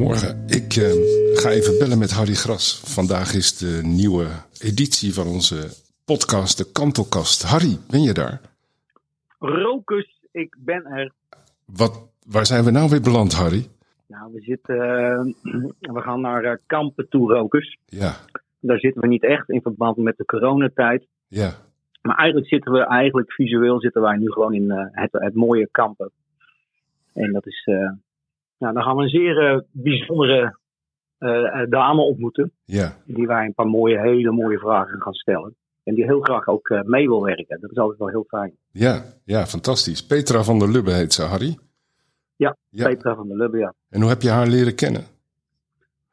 Goedemorgen. Ik uh, ga even bellen met Harry Gras. Vandaag is de nieuwe editie van onze podcast, de Kantelkast. Harry, ben je daar? Rokus, ik ben er. Wat, waar zijn we nou weer beland, Harry? Nou, we zitten, uh, we gaan naar uh, kampen toe, Rokus. Ja. Daar zitten we niet echt in verband met de coronatijd. Ja. Maar eigenlijk zitten we, eigenlijk visueel zitten wij nu gewoon in het, het mooie kampen. En dat is, nou, dan gaan we een zeer bijzondere uh, dame ontmoeten. Ja. Die wij een paar mooie, hele mooie vragen gaan stellen. En die heel graag ook mee wil werken. Dat is altijd wel heel fijn. Ja, ja, fantastisch. Petra van der Lubbe heet ze, Harry. Ja, ja. Petra van der Lubbe, ja. En hoe heb je haar leren kennen?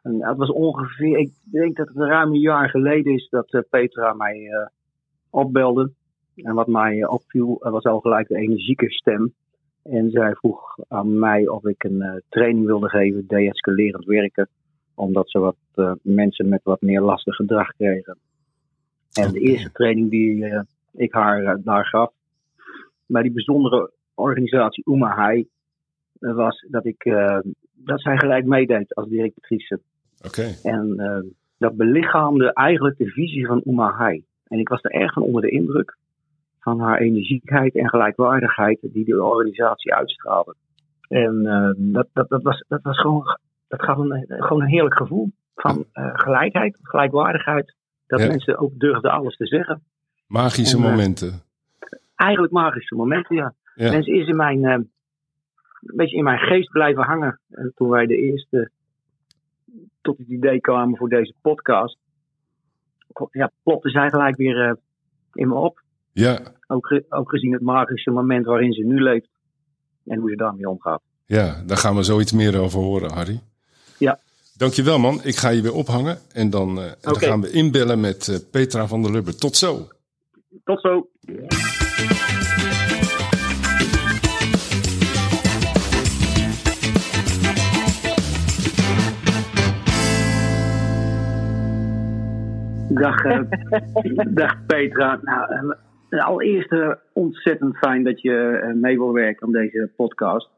En het was ongeveer, ik denk dat het ruim een jaar geleden is dat Petra mij opbelde. En wat mij opviel was al gelijk de energieke stem. En zij vroeg aan mij of ik een training wilde geven, deescalerend werken omdat ze wat uh, mensen met wat meer lastig gedrag kregen. En de eerste training die uh, ik haar daar gaf, bij die bijzondere organisatie Umahai, was dat ik dat zij gelijk meedeed als directrice. Oké. Okay. En dat belichaamde eigenlijk de visie van Umahai. En ik was er erg van onder de indruk van haar energiekheid en gelijkwaardigheid die de organisatie uitstraalde. En dat, dat, dat, was, dat was gewoon dat gaf een, gewoon een heerlijk gevoel van uh, gelijkheid, gelijkwaardigheid. Dat ja. mensen ook durfden alles te zeggen. Magische en, uh, momenten. Eigenlijk magische momenten, ja. ja. Mensen is in mijn, een beetje in mijn geest blijven hangen. En toen wij de eerste tot het idee kwamen voor deze podcast, ja, plopte zij gelijk weer in me op. Ja. Ook, ook gezien het magische moment waarin ze nu leeft en hoe ze daarmee omgaat. Ja, daar gaan we zoiets meer over horen, Harry. Ja. Dankjewel man, ik ga je weer ophangen en dan, uh, okay. dan gaan we inbellen met uh, Petra van der Lubbe. Tot zo. Tot zo. Dag, uh, dag Petra. Nou, allereerst ontzettend fijn dat je mee wil werken aan deze podcast.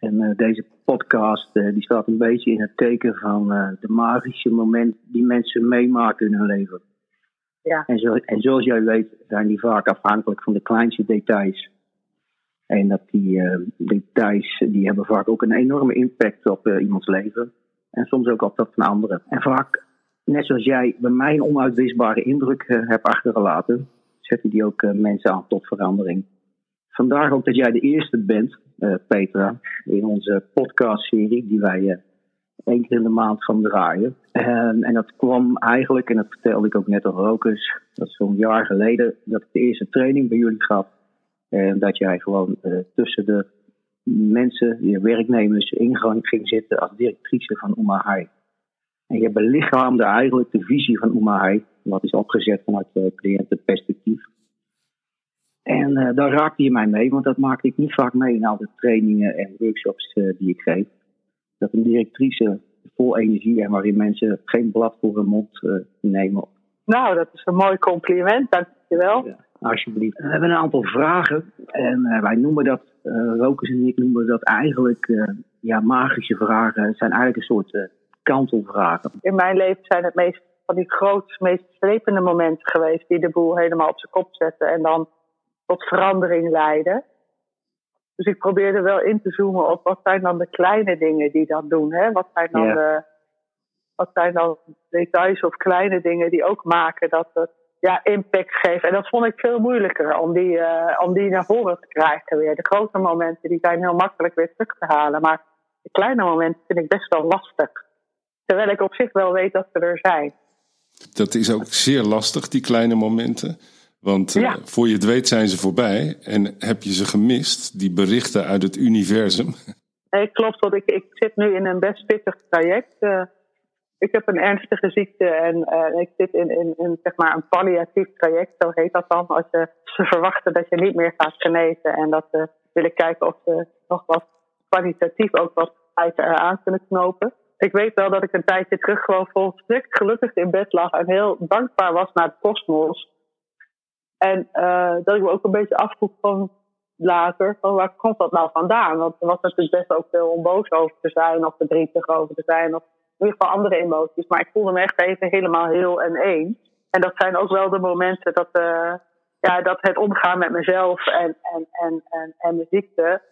En uh, deze podcast die staat een beetje in het teken van de magische moment die mensen meemaken in hun leven. Ja. En, zo, en zoals jij weet zijn die vaak afhankelijk van de kleinste details. En dat die details die hebben vaak ook een enorme impact op iemands leven. En soms ook op dat van anderen. En vaak, net zoals jij bij mij een onuitwisbare indruk hebt achtergelaten, zetten die ook mensen aan tot verandering. Vandaar ook dat jij de eerste bent, uh, Petra, in onze podcastserie die wij uh, één keer in de maand gaan draaien. En, en dat kwam eigenlijk, en dat vertelde ik ook net al Rokus, dat is zo'n jaar geleden dat ik de eerste training bij jullie gaf. En dat jij gewoon tussen de mensen, de werknemers, ingang ging zitten als directrice van Umahai. En je belichaamde eigenlijk de visie van Umahai, wat is opgezet vanuit cliëntenperspectief. En uh, daar raakte je mij mee, want dat maakte ik niet vaak mee in al de trainingen en workshops uh, die ik geef. Dat een directrice vol energie en waarin mensen geen blad voor hun mond uh, nemen. Nou, dat is een mooi compliment, dankjewel. Ja, alsjeblieft. We hebben een aantal vragen en wij noemen dat, Rokus en ik noemen dat eigenlijk ja, magische vragen. Het zijn eigenlijk een soort kantelvragen. In mijn leven zijn het meest van die grootste, meest slepende momenten geweest die de boel helemaal op zijn kop zetten en dan tot verandering leiden. Dus ik probeerde wel in te zoomen op wat zijn dan de kleine dingen die dat doen. Hè? Wat zijn dan de wat zijn dan details of kleine dingen die ook maken dat het ja, impact geeft. En dat vond ik veel moeilijker om die, eh, om die naar voren te krijgen weer. De grote momenten die zijn heel makkelijk weer terug te halen. Maar de kleine momenten vind ik best wel lastig. Terwijl ik op zich wel weet dat ze er zijn. Dat is ook zeer lastig, die kleine momenten. Want uh, Ja. voor je het weet zijn ze voorbij en heb je ze gemist, die berichten uit het universum. Nee, klopt, want ik, ik zit nu in een best pittig traject. Eh, ik heb een ernstige ziekte en eh, ik zit in, in, in zeg maar een palliatief traject, zo heet dat dan. Als je, ze verwachten dat je niet meer gaat genezen en dat ze willen kijken of ze nog wat kwalitatief ook wat feiten eraan kunnen knopen. Ik weet wel dat ik een tijdje terug gewoon volstrekt gelukkig in bed lag en heel dankbaar was naar de kosmos. En eh, dat ik me ook een beetje afvroeg van later van waar komt dat nou vandaan? Want er was natuurlijk best ook veel om boos over te zijn of verdrietig over te zijn of in ieder geval andere emoties. Maar ik voelde me echt even helemaal heel en één. En dat zijn ook wel de momenten dat, uh, ja, dat het omgaan met mezelf en, en, en, en, en de ziekte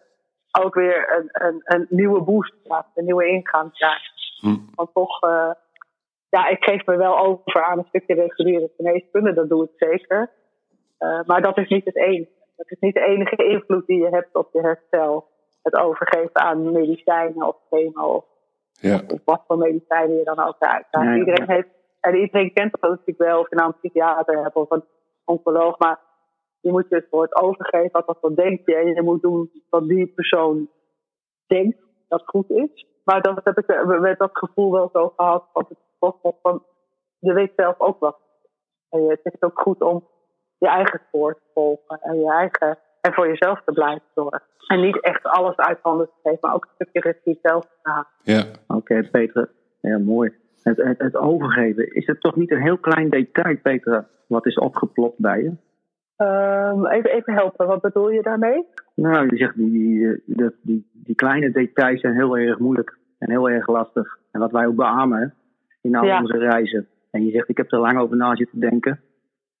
ook weer een, een, een nieuwe boost krijgt, een nieuwe ingang krijgt. Hm. Want toch, uh, ja, ik geef me wel over aan een stukje reguliere geneeskunde, dat doe ik zeker. Uh, maar dat is niet het enige. Dat is niet de enige invloed die je hebt op je herstel. Het overgeven aan medicijnen of chemo of, ja. of wat voor medicijnen je dan ook krijgt. iedereen heeft, en iedereen kent dat natuurlijk wel, of je nou een psychiater hebt of een oncoloog, maar je moet je het woord overgeven, wat dat denk je. En je moet doen wat die persoon denkt dat goed is. Maar dat heb ik met dat gevoel wel zo gehad. Want het van, je weet zelf ook wat. En het is ook goed om je eigen spoor te volgen. En, je eigen, en voor jezelf te blijven zorgen. En niet echt alles uit handen te geven, maar ook een stukje regie zelf te gaan. Ja. Oké, okay, Peter. Ja, mooi. Het, het, het, overgeven, is het toch niet een heel klein detail, Peter, wat is opgeplopt bij je? Um, even, even helpen, wat bedoel je daarmee? Nou, je zegt die, die, die, die, kleine details zijn heel erg moeilijk en heel erg lastig. En wat wij ook beamen in al onze reizen. En je zegt, ik heb er lang over na zitten denken.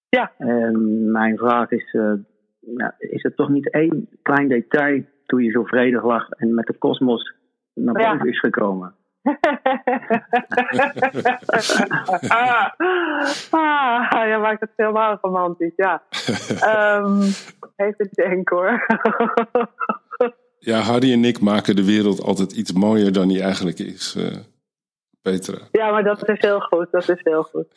Ja. En mijn vraag is, uh, nou, is het toch niet één klein detail toen je zo vredig lag en met de kosmos naar boven is gekomen? ah, ah, je maakt het helemaal romantisch, ja. um, even denken hoor. ja, Harry en ik maken de wereld altijd iets mooier dan die eigenlijk is, uh, Petra. Ja, maar dat is heel goed, dat is heel goed.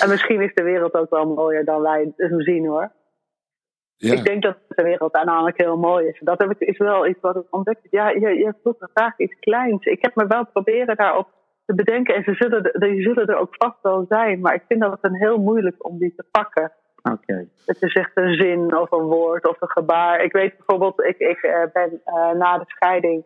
en misschien is de wereld ook wel mooier dan wij hem zien hoor. Ja. Ik denk dat de wereld uiteindelijk heel mooi is. Dat heb ik, is wel iets wat ik ontdekt Ja, je, je vroeg graag iets kleins. Ik heb me wel proberen daarop te bedenken. En ze zullen, die zullen er ook vast wel zijn. Maar ik vind dat het een heel moeilijk om die te pakken. Oké. Het is echt een zin of een woord of een gebaar. Ik weet bijvoorbeeld, ik, ik uh, ben uh, na de scheiding,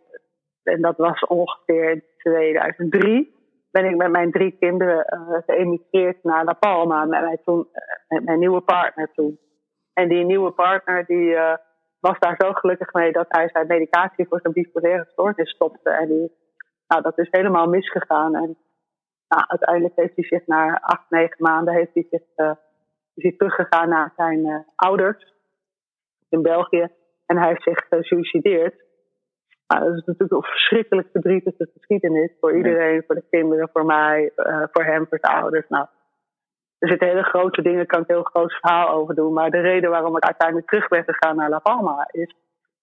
en dat was ongeveer in 2003, ben ik met mijn drie kinderen uh, geëmigreerd naar La Palma. Met, mijn, toen, met mijn nieuwe partner toen. En die nieuwe partner die uh, was daar zo gelukkig mee dat hij zijn medicatie voor zijn bipolaire stoornis stopte. En die, nou, dat is helemaal misgegaan. En nou, uiteindelijk heeft hij zich na acht, negen maanden heeft hij zich, uh, is hij teruggegaan naar zijn uh, ouders in België. En hij heeft zich gesuicideerd. Nou, dat is natuurlijk een verschrikkelijk verdrietige geschiedenis voor iedereen, voor de kinderen, voor mij, voor hem, voor zijn ouders. Nou, er zitten hele grote dingen, kan ik heel groot verhaal over doen. Maar de reden waarom ik uiteindelijk terug ben gegaan naar La Palma is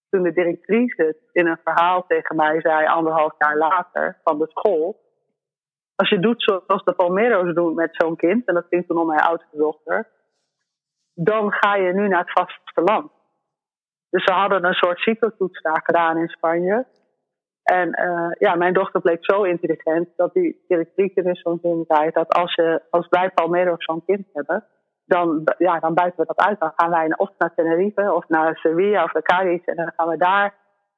toen de directrice in een verhaal tegen mij zei, anderhalf jaar later, van de school. Als je doet zoals de Palmero's doen met zo'n kind, en dat ging toen om mijn oudste dochter, dan ga je nu naar het vasteland. Dus ze hadden een soort cyclotoets daar gedaan in Spanje. En uh, ja, mijn dochter bleek zo intelligent dat die directrice dus zo'n zin zei dat als, je, als wij Palmero zo'n kind hebben, dan, ja, dan buiten we dat uit. Dan gaan wij of naar Tenerife of naar Sevilla of naar Cadiz en dan gaan we daar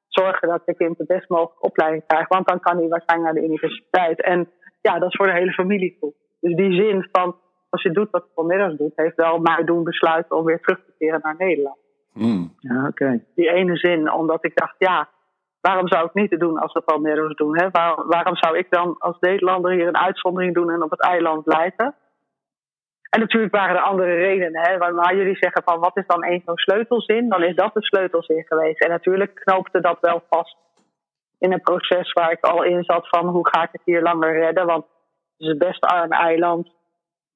zorgen dat de kind de best mogelijke opleiding krijgt. Want dan kan hij waarschijnlijk naar de universiteit. En ja, dat is voor de hele familie goed. Dus die zin van als je doet wat Palmeiras doet, heeft wel mij doen besluiten om weer terug te keren naar Nederland. Mm. Ja, oké. Die ene zin, omdat ik dacht, ja, waarom zou ik niet doen als de Palmero's doen? Hè? waarom zou ik dan als Nederlander hier een uitzondering doen en op het eiland blijven? En natuurlijk waren er andere redenen. Hè? Waar jullie zeggen van wat is dan één zo'n sleutelzin? Dan is dat de sleutelzin geweest. En natuurlijk knoopte dat wel vast in een proces waar ik al in zat van hoe ga ik het hier langer redden? Want het is een best arm eiland. Ik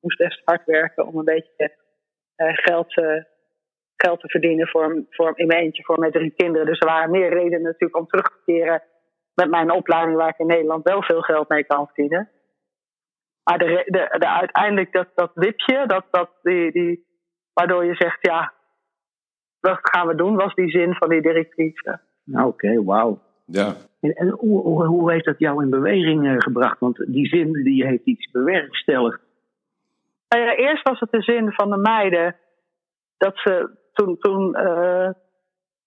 moest echt hard werken om een beetje uh, geld uh, geld te verdienen voor, voor, in mijn eentje voor mijn drie kinderen. Dus er waren meer redenen natuurlijk om terug te keren met mijn opleiding waar ik in Nederland wel veel geld mee kan verdienen. Maar de, de, de, uiteindelijk dat, dat wipje, dat, dat, die, die, waardoor je zegt, ja, wat gaan we doen, was die zin van die directrice. Oké, okay, wauw. Ja. En, en hoe, hoe, hoe, heeft dat jou in beweging uh, gebracht? Want die zin die heeft iets bewerkstelligd. Nou ja, eerst was het de zin van de meiden dat ze toen, toen uh,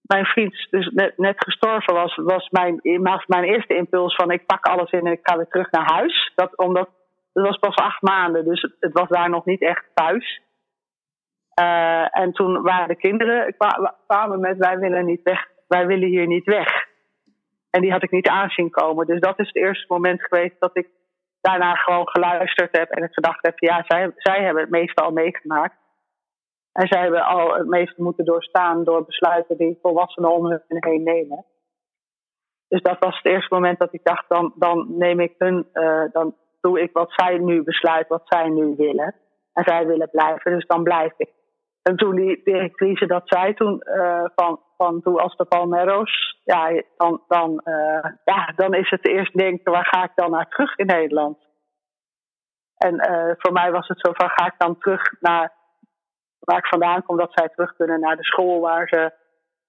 mijn vriend dus net, net gestorven was, was mijn, mijn eerste impuls van ik pak alles in en ik ga weer terug naar huis. Dat, omdat het was pas acht maanden, dus het, was daar nog niet echt thuis. Uh, en toen waren de kinderen kwamen met wij willen niet weg, wij willen hier niet weg. En die had ik niet aanzien komen. Dus dat is het eerste moment geweest dat ik daarna gewoon geluisterd heb en het gedacht heb, ja, zij, zij hebben het meeste al meegemaakt. En zij hebben al het meeste moeten doorstaan door besluiten die volwassenen om hun heen nemen. Dus dat was het eerste moment dat ik dacht, dan, dan neem ik hun, uh, dan doe ik wat zij nu besluiten, wat zij nu willen. En zij willen blijven, dus dan blijf ik. En toen die directrice dat zei, toen uh, van, van toen als de Palmero's, ja, dan, dan, uh, ja, dan is het eerst denken, waar ga ik dan naar terug in Nederland? En voor mij was het zo van, ga ik dan terug naar waar ik vandaan kom, dat zij terug kunnen naar de school waar ze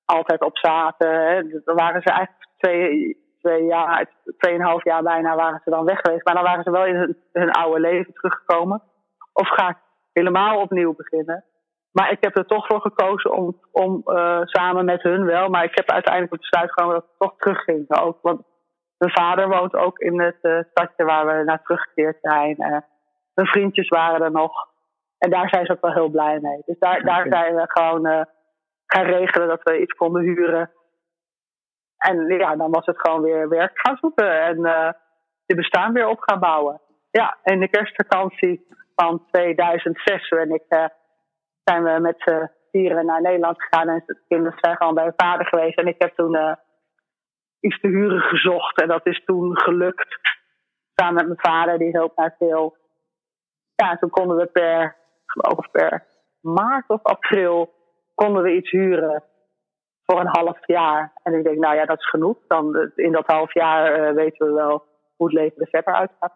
altijd op zaten. Hè. Dan waren ze eigenlijk twee, twee jaar, tweeënhalf jaar bijna waren ze dan weg geweest. Maar dan waren ze wel in hun, oude leven teruggekomen. Of ga ik helemaal opnieuw beginnen? Maar ik heb er toch voor gekozen om, om uh, samen met hun wel. Maar ik heb uiteindelijk het besluit genomen dat ik toch terugging. Ook, want mijn vader woont ook in het uh, stadje waar we naar teruggekeerd zijn. Uh, mijn vriendjes waren er nog. En daar zijn ze ook wel heel blij mee. Dus daar, daar zijn we gewoon gaan regelen dat we iets konden huren. En ja, dan was het gewoon weer werk gaan zoeken en je bestaan weer op gaan bouwen. Ja, in de kerstvakantie van 2006 ben ik zijn we met z'n vieren naar Nederland gegaan. En de kinderen zijn gewoon bij hun vader geweest. En ik heb toen uh, iets te huren gezocht. En dat is toen gelukt. Samen met mijn vader, die hielp mij veel. Ja, toen konden we per, geloof per maart of april, konden we iets huren voor een half jaar. En ik denk, nou ja, dat is genoeg. Dan in dat half jaar uh, weten we wel hoe het leven er verder uitgaat.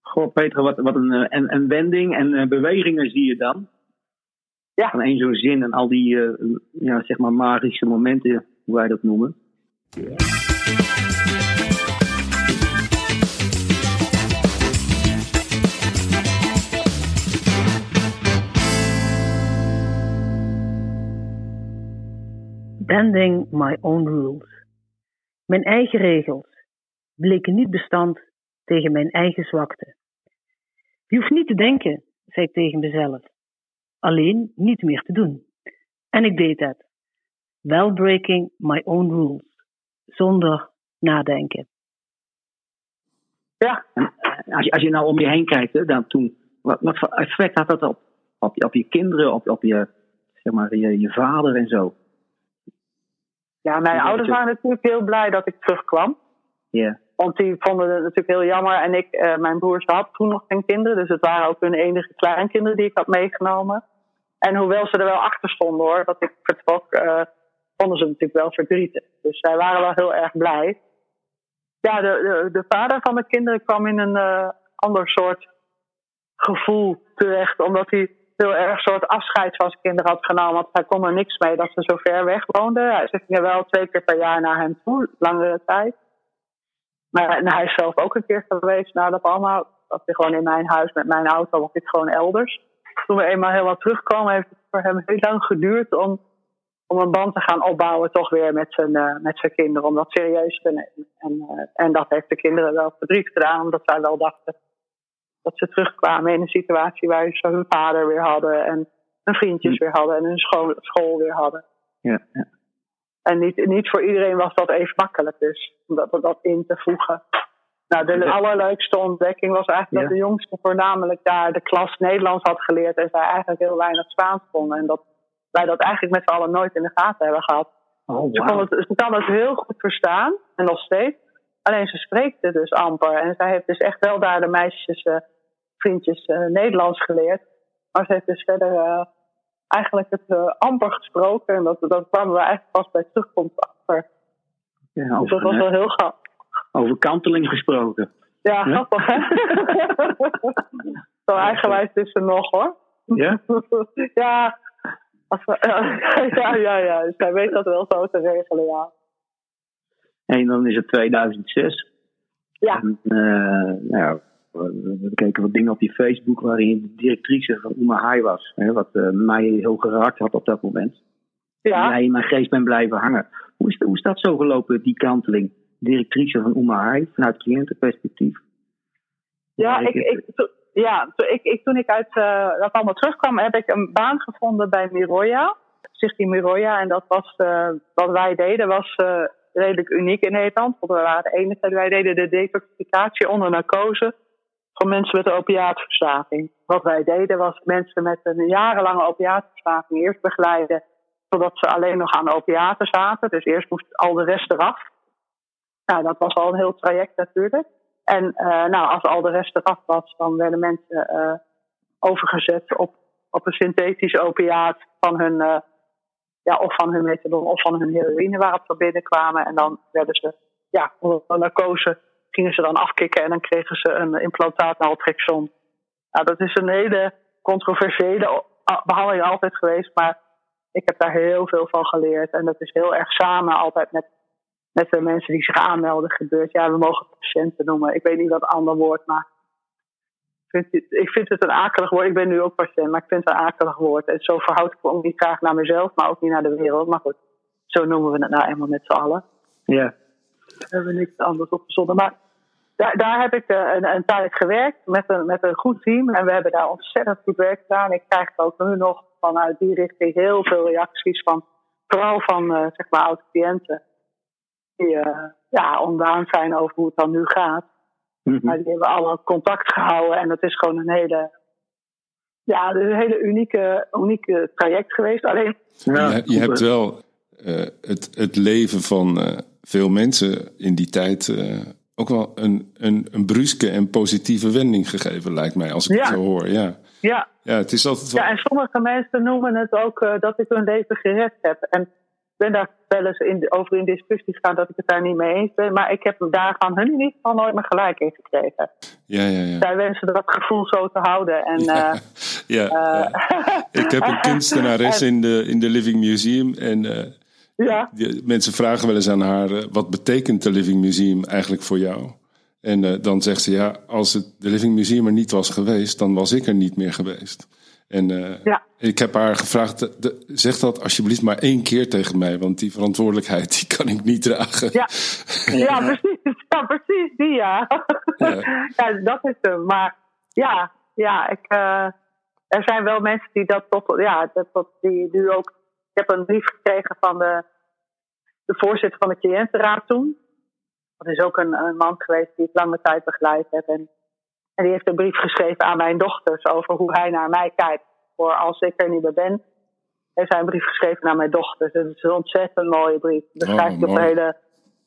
Goh, Peter, wat, wat een, een, een wending en uh, bewegingen zie je dan. Ja. Van één zo'n zin en al die uh, ja, zeg maar magische momenten, hoe wij dat noemen. Bending my own rules. Mijn eigen regels bleken niet bestand tegen mijn eigen zwakte. Je hoeft niet te denken, zei ik tegen mezelf alleen niet meer te doen. En ik deed het. Well breaking my own rules. Zonder nadenken. Ja, als je, als je nou om je heen kijkt, dan toen, wat, wat effect had dat op, op, op je kinderen, op, op je, zeg maar, je, je vader en zo? Ja, mijn ouders waren natuurlijk heel blij dat ik terugkwam. Ja. Want die vonden het natuurlijk heel jammer. En ik, uh, mijn broers had toen nog geen kinderen. Dus het waren ook hun enige kleinkinderen die ik had meegenomen. En hoewel ze er wel achter stonden hoor, dat ik vertrok, uh, vonden ze natuurlijk wel verdrietig. Dus zij waren wel heel erg blij. Ja, de, de, de vader van mijn kinderen kwam in een uh, ander soort gevoel terecht. Omdat hij heel erg soort afscheid van zijn kinderen had genomen. Want hij kon er niks mee dat ze zo ver weg woonden. Ze gingen wel twee keer per jaar naar hem toe, langere tijd. Maar hij is zelf ook een keer geweest naar de Palma. Dat hij gewoon in mijn huis met mijn auto, was ik gewoon elders toen we eenmaal helemaal terugkwamen, heeft het voor hem heel lang geduurd om, om een band te gaan opbouwen, toch weer met zijn, uh, met zijn kinderen, om dat serieus te nemen. En, uh, en dat heeft de kinderen wel verdriet gedaan, omdat zij wel dachten dat ze terugkwamen in een situatie waar ze hun vader weer hadden en hun vriendjes hm. weer hadden en hun school, school weer hadden. Ja, ja. En niet, niet voor iedereen was dat even makkelijk dus, om dat, dat in te voegen. Nou, de allerleukste ontdekking was eigenlijk dat de jongste voornamelijk daar de klas Nederlands had geleerd en zij eigenlijk heel weinig Spaans konden. En dat wij dat eigenlijk met z'n allen nooit in de gaten hebben gehad. Oh, wow. ze, kon het, ze kan het heel goed verstaan, en nog steeds. Alleen ze spreekt het dus amper. En zij heeft dus echt wel daar de meisjes, uh, vriendjes, uh, Nederlands geleerd. Maar ze heeft dus verder uh, eigenlijk het amper gesproken. En dat, dat kwamen we eigenlijk pas bij terugkomst achter. Ja, dus dat was wel heel gaaf. Over kanteling gesproken. Ja, grappig hè? Zo eigenwijs is ze nog hoor. Ja? ja, als we, ja, ja, ja. Dus hij weet dat wel zo te regelen, ja. En dan is het 2006. Ja. En, uh, nou ja, we keken wat dingen op die Facebook waarin de directrice van Uma was. Hè, wat uh, mij heel geraakt had op dat moment. Ja. En jij in mijn geest bent blijven hangen. Hoe is, hoe is dat zo gelopen, die kanteling? directrice van Uma vanuit cliëntenperspectief? Ja, ik, ik, ja, toen ik, ik, toen ik uit uh, dat allemaal terugkwam, heb ik een baan gevonden bij Miroya. Stichting Miroya. En dat was, uh, wat wij deden, was redelijk uniek in Nederland. Want we waren de enige. Wij deden de detoxificatie onder narcose van mensen met een. Wat wij deden was mensen met een jarenlange opiaatverslaving eerst begeleiden. Totdat ze alleen nog aan opiaten zaten. Dus eerst moest al de rest eraf. Nou, dat was al een heel traject natuurlijk. En uh, nou, als al de rest eraf was, dan werden mensen uh, overgezet op, op een synthetisch opiaat van hun, uh, ja, of van hun methadon of van hun heroïne waarop ze binnenkwamen. En dan werden ze, ja, onder narcose gingen ze dan afkicken en dan kregen ze een implantaat naltrexon. Nou, dat is een hele controversiële behandeling altijd geweest, maar ik heb daar heel veel van geleerd. En dat is heel erg samen altijd met met de mensen die zich aanmelden gebeurt. Ja, we mogen patiënten noemen. Ik weet niet wat ander woord, maar ik vind, het, ik vind het een akelig woord. Ik ben nu ook patiënt, maar ik vind het een akelig woord. En zo verhoud ik me ook niet graag naar mezelf, maar ook niet naar de wereld. Maar goed, zo noemen we het nou eenmaal met z'n allen. Ja. Daar hebben we niks anders op verzonnen. Maar daar, daar heb ik een, een tijd gewerkt met een, met een goed team. En we hebben daar ontzettend goed werk gedaan. Ik krijg ook nu nog vanuit die richting heel veel reacties van, vooral van uh, zeg maar oud-cliënten die uh, ja, ontdaan zijn over hoe het dan nu gaat. Mm-hmm. Maar die hebben alle contact gehouden en dat is gewoon een hele, ja, een hele unieke, unieke traject geweest. Alleen, ja, je, je hebt wel uh, het, het leven van uh, veel mensen in die tijd ook wel een, een, een bruske en positieve wending gegeven, lijkt mij, als ik ja. het zo hoor. Ja. Ja. ja, het is altijd wel... ja, en sommige mensen noemen het ook dat ik hun leven gered heb. En ben daar wel eens in, over in discussie gegaan dat ik het daar niet mee eens ben. Maar ik heb daar van hun in ieder geval nooit meer gelijk in gekregen. Ja, ja, ja. Zij wensen dat gevoel zo te houden. En, ja, uh, ja, uh, ja, Ik heb een kunstenares in de, in de Living Museum. En ja. mensen vragen wel eens aan haar: wat betekent de Living Museum eigenlijk voor jou? En dan zegt ze: ja, als het de Living Museum er niet was geweest, dan was ik er niet meer geweest. En uh, ja. ik heb haar gevraagd, de, zeg dat alsjeblieft maar één keer tegen mij, want die verantwoordelijkheid die kan ik niet dragen. Ja, ja precies. Ja, precies, die ja. ja. ja dat is hem. Maar ja, ja ik, uh, er zijn wel mensen die dat tot, ja, dat, tot, die nu ook. Ik heb een brief gekregen van de, de voorzitter van de cliëntenraad toen. Dat is ook een, een man geweest die ik lange tijd begeleid heb. En en die heeft een brief geschreven aan mijn dochters over hoe hij naar mij kijkt. Voor als ik er niet meer ben. Heeft hij een brief geschreven naar mijn dochters. Het is een ontzettend mooie brief. Beschrijft oh, op een hele.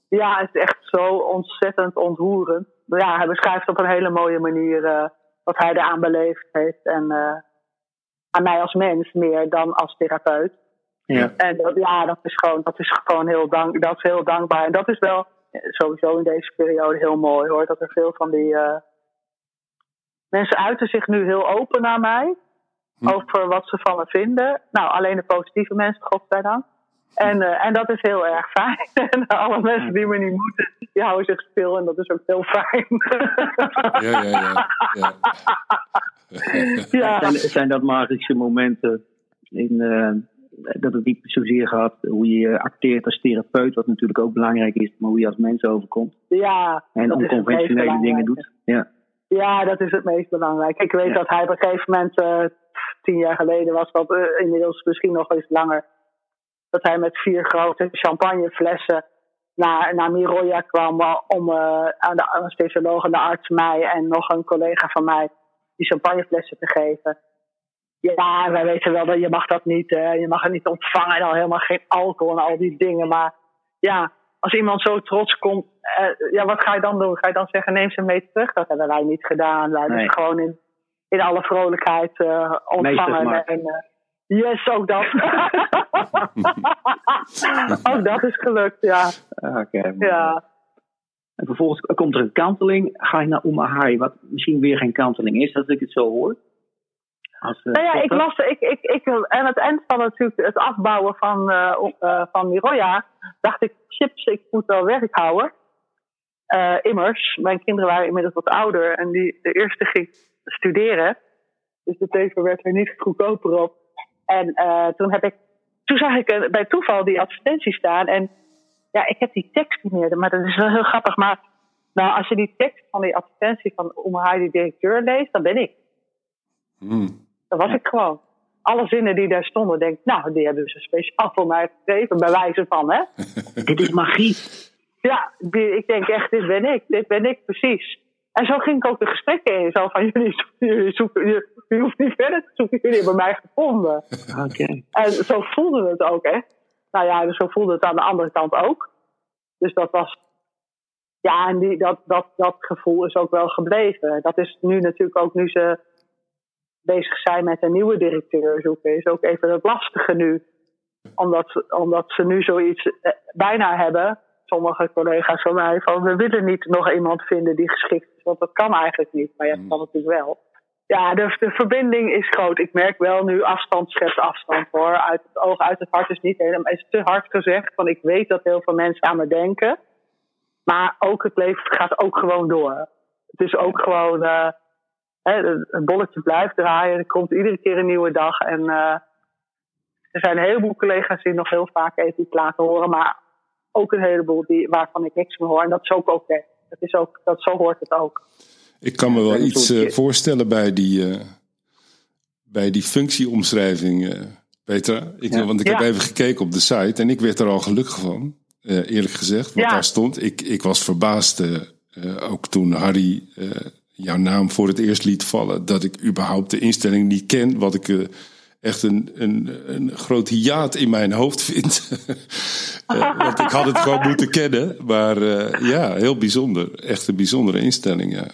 Ja, het is echt zo ontzettend ontroerend. Ja, hij beschrijft op een hele mooie manier uh, wat hij eraan beleefd heeft. En uh, aan mij als mens meer dan als therapeut. Ja. En dat, ja, dat is gewoon, dat is gewoon heel, dank, dat is heel dankbaar. En dat is wel sowieso in deze periode heel mooi hoor. Dat er veel van die. Uh, Mensen uiten zich nu heel open naar mij. Hm. Over wat ze van me vinden. Nou, alleen de positieve mensen, godzijdank. En, uh, en dat is heel erg fijn. En alle mensen die me niet moeten, die houden zich stil. En dat is ook heel fijn. Ja, ja, ja. ja. ja. Zijn, zijn dat magische momenten in, uh, dat het niet zozeer gaat hoe je acteert als therapeut, wat natuurlijk ook belangrijk is, maar hoe je als mens overkomt. Ja. En onconventionele dingen doet. Ja. Ja, dat is het meest belangrijk. Ik weet ja. dat hij op een gegeven moment, uh, tien jaar geleden was dat, uh, inmiddels misschien nog eens langer, dat hij met vier grote champagneflessen naar, naar Miroja kwam om uh, aan de anesthesioloog en de arts mij en nog een collega van mij die champagneflessen te geven. Ja, wij weten wel dat je mag dat niet, je mag het niet ontvangen en al helemaal geen alcohol en al die dingen. Maar ja, als iemand zo trots komt, uh, ja, wat ga je dan doen? Ga je dan zeggen, neem ze mee terug? Dat hebben wij niet gedaan. Wij hebben nee. gewoon in, in alle vrolijkheid uh, ontvangen. En, uh, yes, ook dat. ook dat is gelukt, ja. Oké. Okay, ja. En vervolgens komt er een kanteling. Ga je naar Umahai, wat misschien weer geen kanteling is, als ik het zo hoor. Als, uh, nou ja, ik las, ik, ik, ik, aan het eind van natuurlijk het afbouwen van, uh, uh, van Miroja, dacht ik, chips, ik moet wel werk houden. Uh, immers, mijn kinderen waren inmiddels wat ouder en die, de eerste ging studeren. Dus de teven werd er niet goedkoper op. En uh, toen heb ik, toen zag ik uh, bij toeval die advertentie staan. En ja, ik heb die tekst niet meer, maar dat is wel heel grappig. Maar Nou, als je die tekst van die advertentie van Omahai, die directeur, leest, dan ben ik. Hmm. Dat was ik gewoon. Alle zinnen die daar stonden, denk ik, nou, die hebben ze speciaal voor mij geschreven, bij wijze van, hè? Dit is magie. Ja, die- ik denk echt, dit ben ik, dit ben ik precies. En zo ging ik ook de gesprekken in. Zo van, jullie, jullie, zoeken, jullie, jullie hoeft niet verder te zoeken, jullie hebben mij gevonden. Oké. En zo voelde het ook, hè. Nou ja, dus zo voelde het aan de andere kant ook. Dus dat was... Ja, en die, dat, dat, dat gevoel is ook wel gebleven. Dat is nu natuurlijk ook, nu ze bezig zijn met een nieuwe directeur zoeken, is ook even het lastige nu. Omdat, ze- omdat ze nu zoiets eh, bijna hebben, sommige collega's van mij, van we willen niet nog iemand vinden die geschikt is. Want dat kan eigenlijk niet, maar ja, dat kan natuurlijk wel. Ja, de, de verbinding is groot. Ik merk wel nu afstand schept afstand hoor. Uit het oog, uit het hart is niet helemaal is te hard gezegd. Want ik weet dat heel veel mensen aan me denken. Maar ook het leven gaat ook gewoon door. Het is ook gewoon, eh, hè, het bolletje blijft draaien. Er komt iedere keer een nieuwe dag. En eh, er zijn een heleboel collega's die nog heel vaak even iets laten horen. Maar ook een heleboel die, waarvan ik niks meer hoor. En dat is ook oké. Dat is ook, dat, zo hoort het ook. Ik kan me wel iets eh, voorstellen bij die, eh, bij die functieomschrijving, eh, Petra. Ik, Ja. Want ik Ja. heb even gekeken op de site en ik werd er al gelukkig van, eh, eerlijk gezegd, wat Ja. daar stond. Ik, ik was verbaasd, ook toen Harry eh, jouw naam voor het eerst liet vallen, dat ik überhaupt de instelling niet ken, wat ik eh, echt een, een, een groot hiaat in mijn hoofd vind. Eh, want ik had het gewoon moeten kennen, maar eh, ja, heel bijzonder. Echt een bijzondere instelling, ja.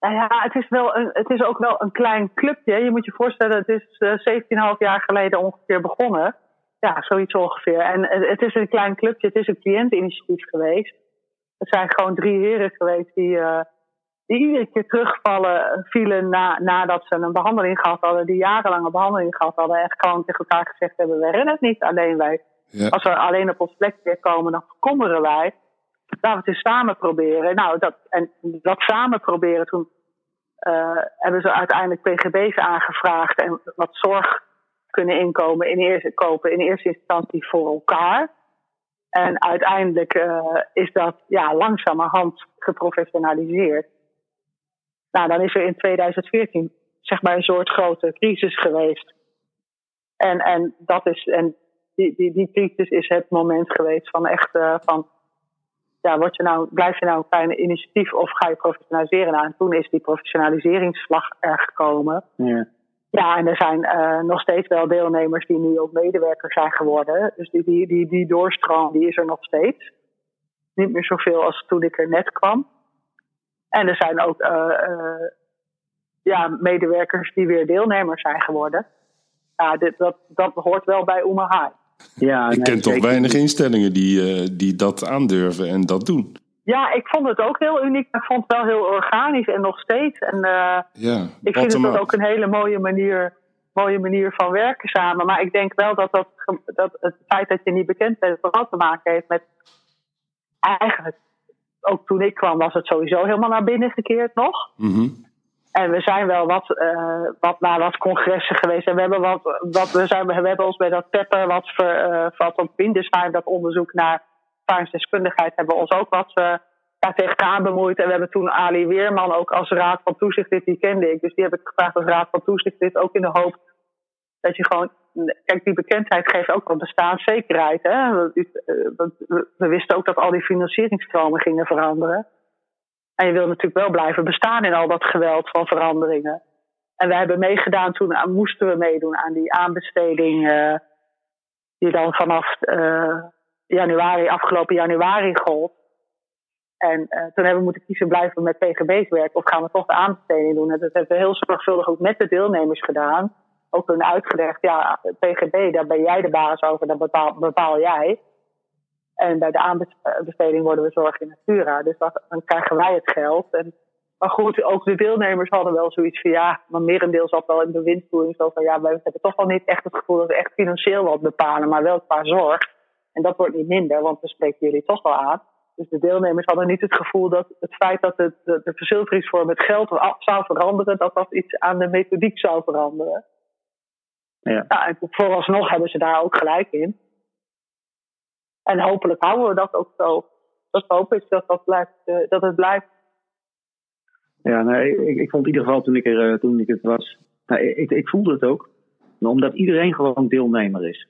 Nou ja, het is, wel een, het is ook wel een klein clubje. Je moet je voorstellen, het is eh 17,5 jaar geleden ongeveer begonnen. Ja, zoiets ongeveer. En het is een klein clubje, het is een cliënteninitiatief geweest. Het zijn gewoon drie heren geweest die, die iedere keer terugvallen, vielen na, nadat ze een behandeling gehad hadden, die jarenlange behandeling gehad hadden. En gewoon tegen elkaar gezegd hebben, we redden het niet alleen wij. ja. Als we alleen op ons plek weer komen, dan verkommeren wij. Laten we het eens samen proberen. Nou, dat, en dat samen proberen, toen eh, hebben ze uiteindelijk PGB's aangevraagd en wat zorg kunnen inkomen in eerste, kopen in eerste instantie voor elkaar. En uiteindelijk eh, is dat ja, langzamerhand geprofessionaliseerd. Nou, dan is er in 2014 zeg maar een soort grote crisis geweest. En, en dat is, en die, die, die crisis is het moment geweest van echt eh, van ja, word je nou, blijf je nou een klein initiatief of ga je professionaliseren? Nou, en toen is die professionaliseringsslag er gekomen. Ja. Ja, en er zijn eh, nog steeds wel deelnemers die nu ook medewerkers zijn geworden. Dus die, die, die, die doorstroom die is er nog steeds. Niet meer zoveel als toen ik er net kwam. En er zijn ook eh, eh, ja, medewerkers die weer deelnemers zijn geworden. Ja, dit, dat, dat hoort wel bij Oemahai. Ja, Ik nee, ken toch weinig instellingen die, eh, die dat aandurven en dat doen. Ja, ik vond het ook heel uniek. Ik vond het wel heel organisch en nog steeds. En eh, Ja, ik vind het ook een hele mooie manier, mooie manier van werken samen. Maar ik denk wel dat, dat, dat het feit dat je niet bekend bent vooral te maken heeft met eigenlijk. Ook toen ik kwam was het sowieso helemaal naar binnen gekeerd nog. Mhm. En we zijn wel wat, eh, wat naar wat congressen geweest. En we hebben, wat, wat, we zijn, we hebben ons bij dat Pepper, wat, ver, eh, wat op Windesheim, dat onderzoek naar ervaringsdeskundigheid, hebben we ons ook wat eh daar tegenaan bemoeid. En we hebben toen Ali Weerman ook als raad van toezichtlid, die kende ik. Dus die heb ik gevraagd als raad van toezichtlid, ook in de hoop dat je gewoon... Kijk, die bekendheid geeft ook wel bestaanszekerheid. Hè? Eh, we- we wisten ook dat al die financieringsstromen gingen veranderen. En je wil natuurlijk wel blijven bestaan in al dat geweld van veranderingen. En wij hebben meegedaan, toen moesten we meedoen aan die aanbesteding, eh, die dan vanaf eh, januari, afgelopen januari gold. En toen hebben we moeten kiezen, blijven we met PGB's werken of gaan we toch de aanbesteding doen? En dat hebben we heel zorgvuldig ook met de deelnemers gedaan. Ook hun uitgelegd, ja, PGB, daar ben jij de baas over, dat bepaal, jij. En bij de aanbesteding worden we zorg in natura. Dus dat, dan krijgen wij het geld. En, maar goed, ook de deelnemers hadden wel zoiets van ja, maar merendeel zat wel in bewindvoering. Zo van ja, wij hebben toch wel niet echt het gevoel dat we echt financieel wat bepalen, maar wel qua zorg. En dat wordt niet minder, want we spreken jullie toch wel aan. Dus de deelnemers hadden niet het gevoel dat het feit dat het, de, de verzilveringsvorm het geld zou veranderen, dat dat iets aan de methodiek zou veranderen. Ja. Nou, en vooralsnog hebben ze daar ook gelijk in. En hopelijk houden we dat ook zo. dat hoop ik dat, dat, blijft, dat het blijft. Ja, nee, ik, ik vond in ieder geval toen ik, er, toen ik het was, nou, ik, ik voelde het ook. Omdat iedereen gewoon deelnemer is.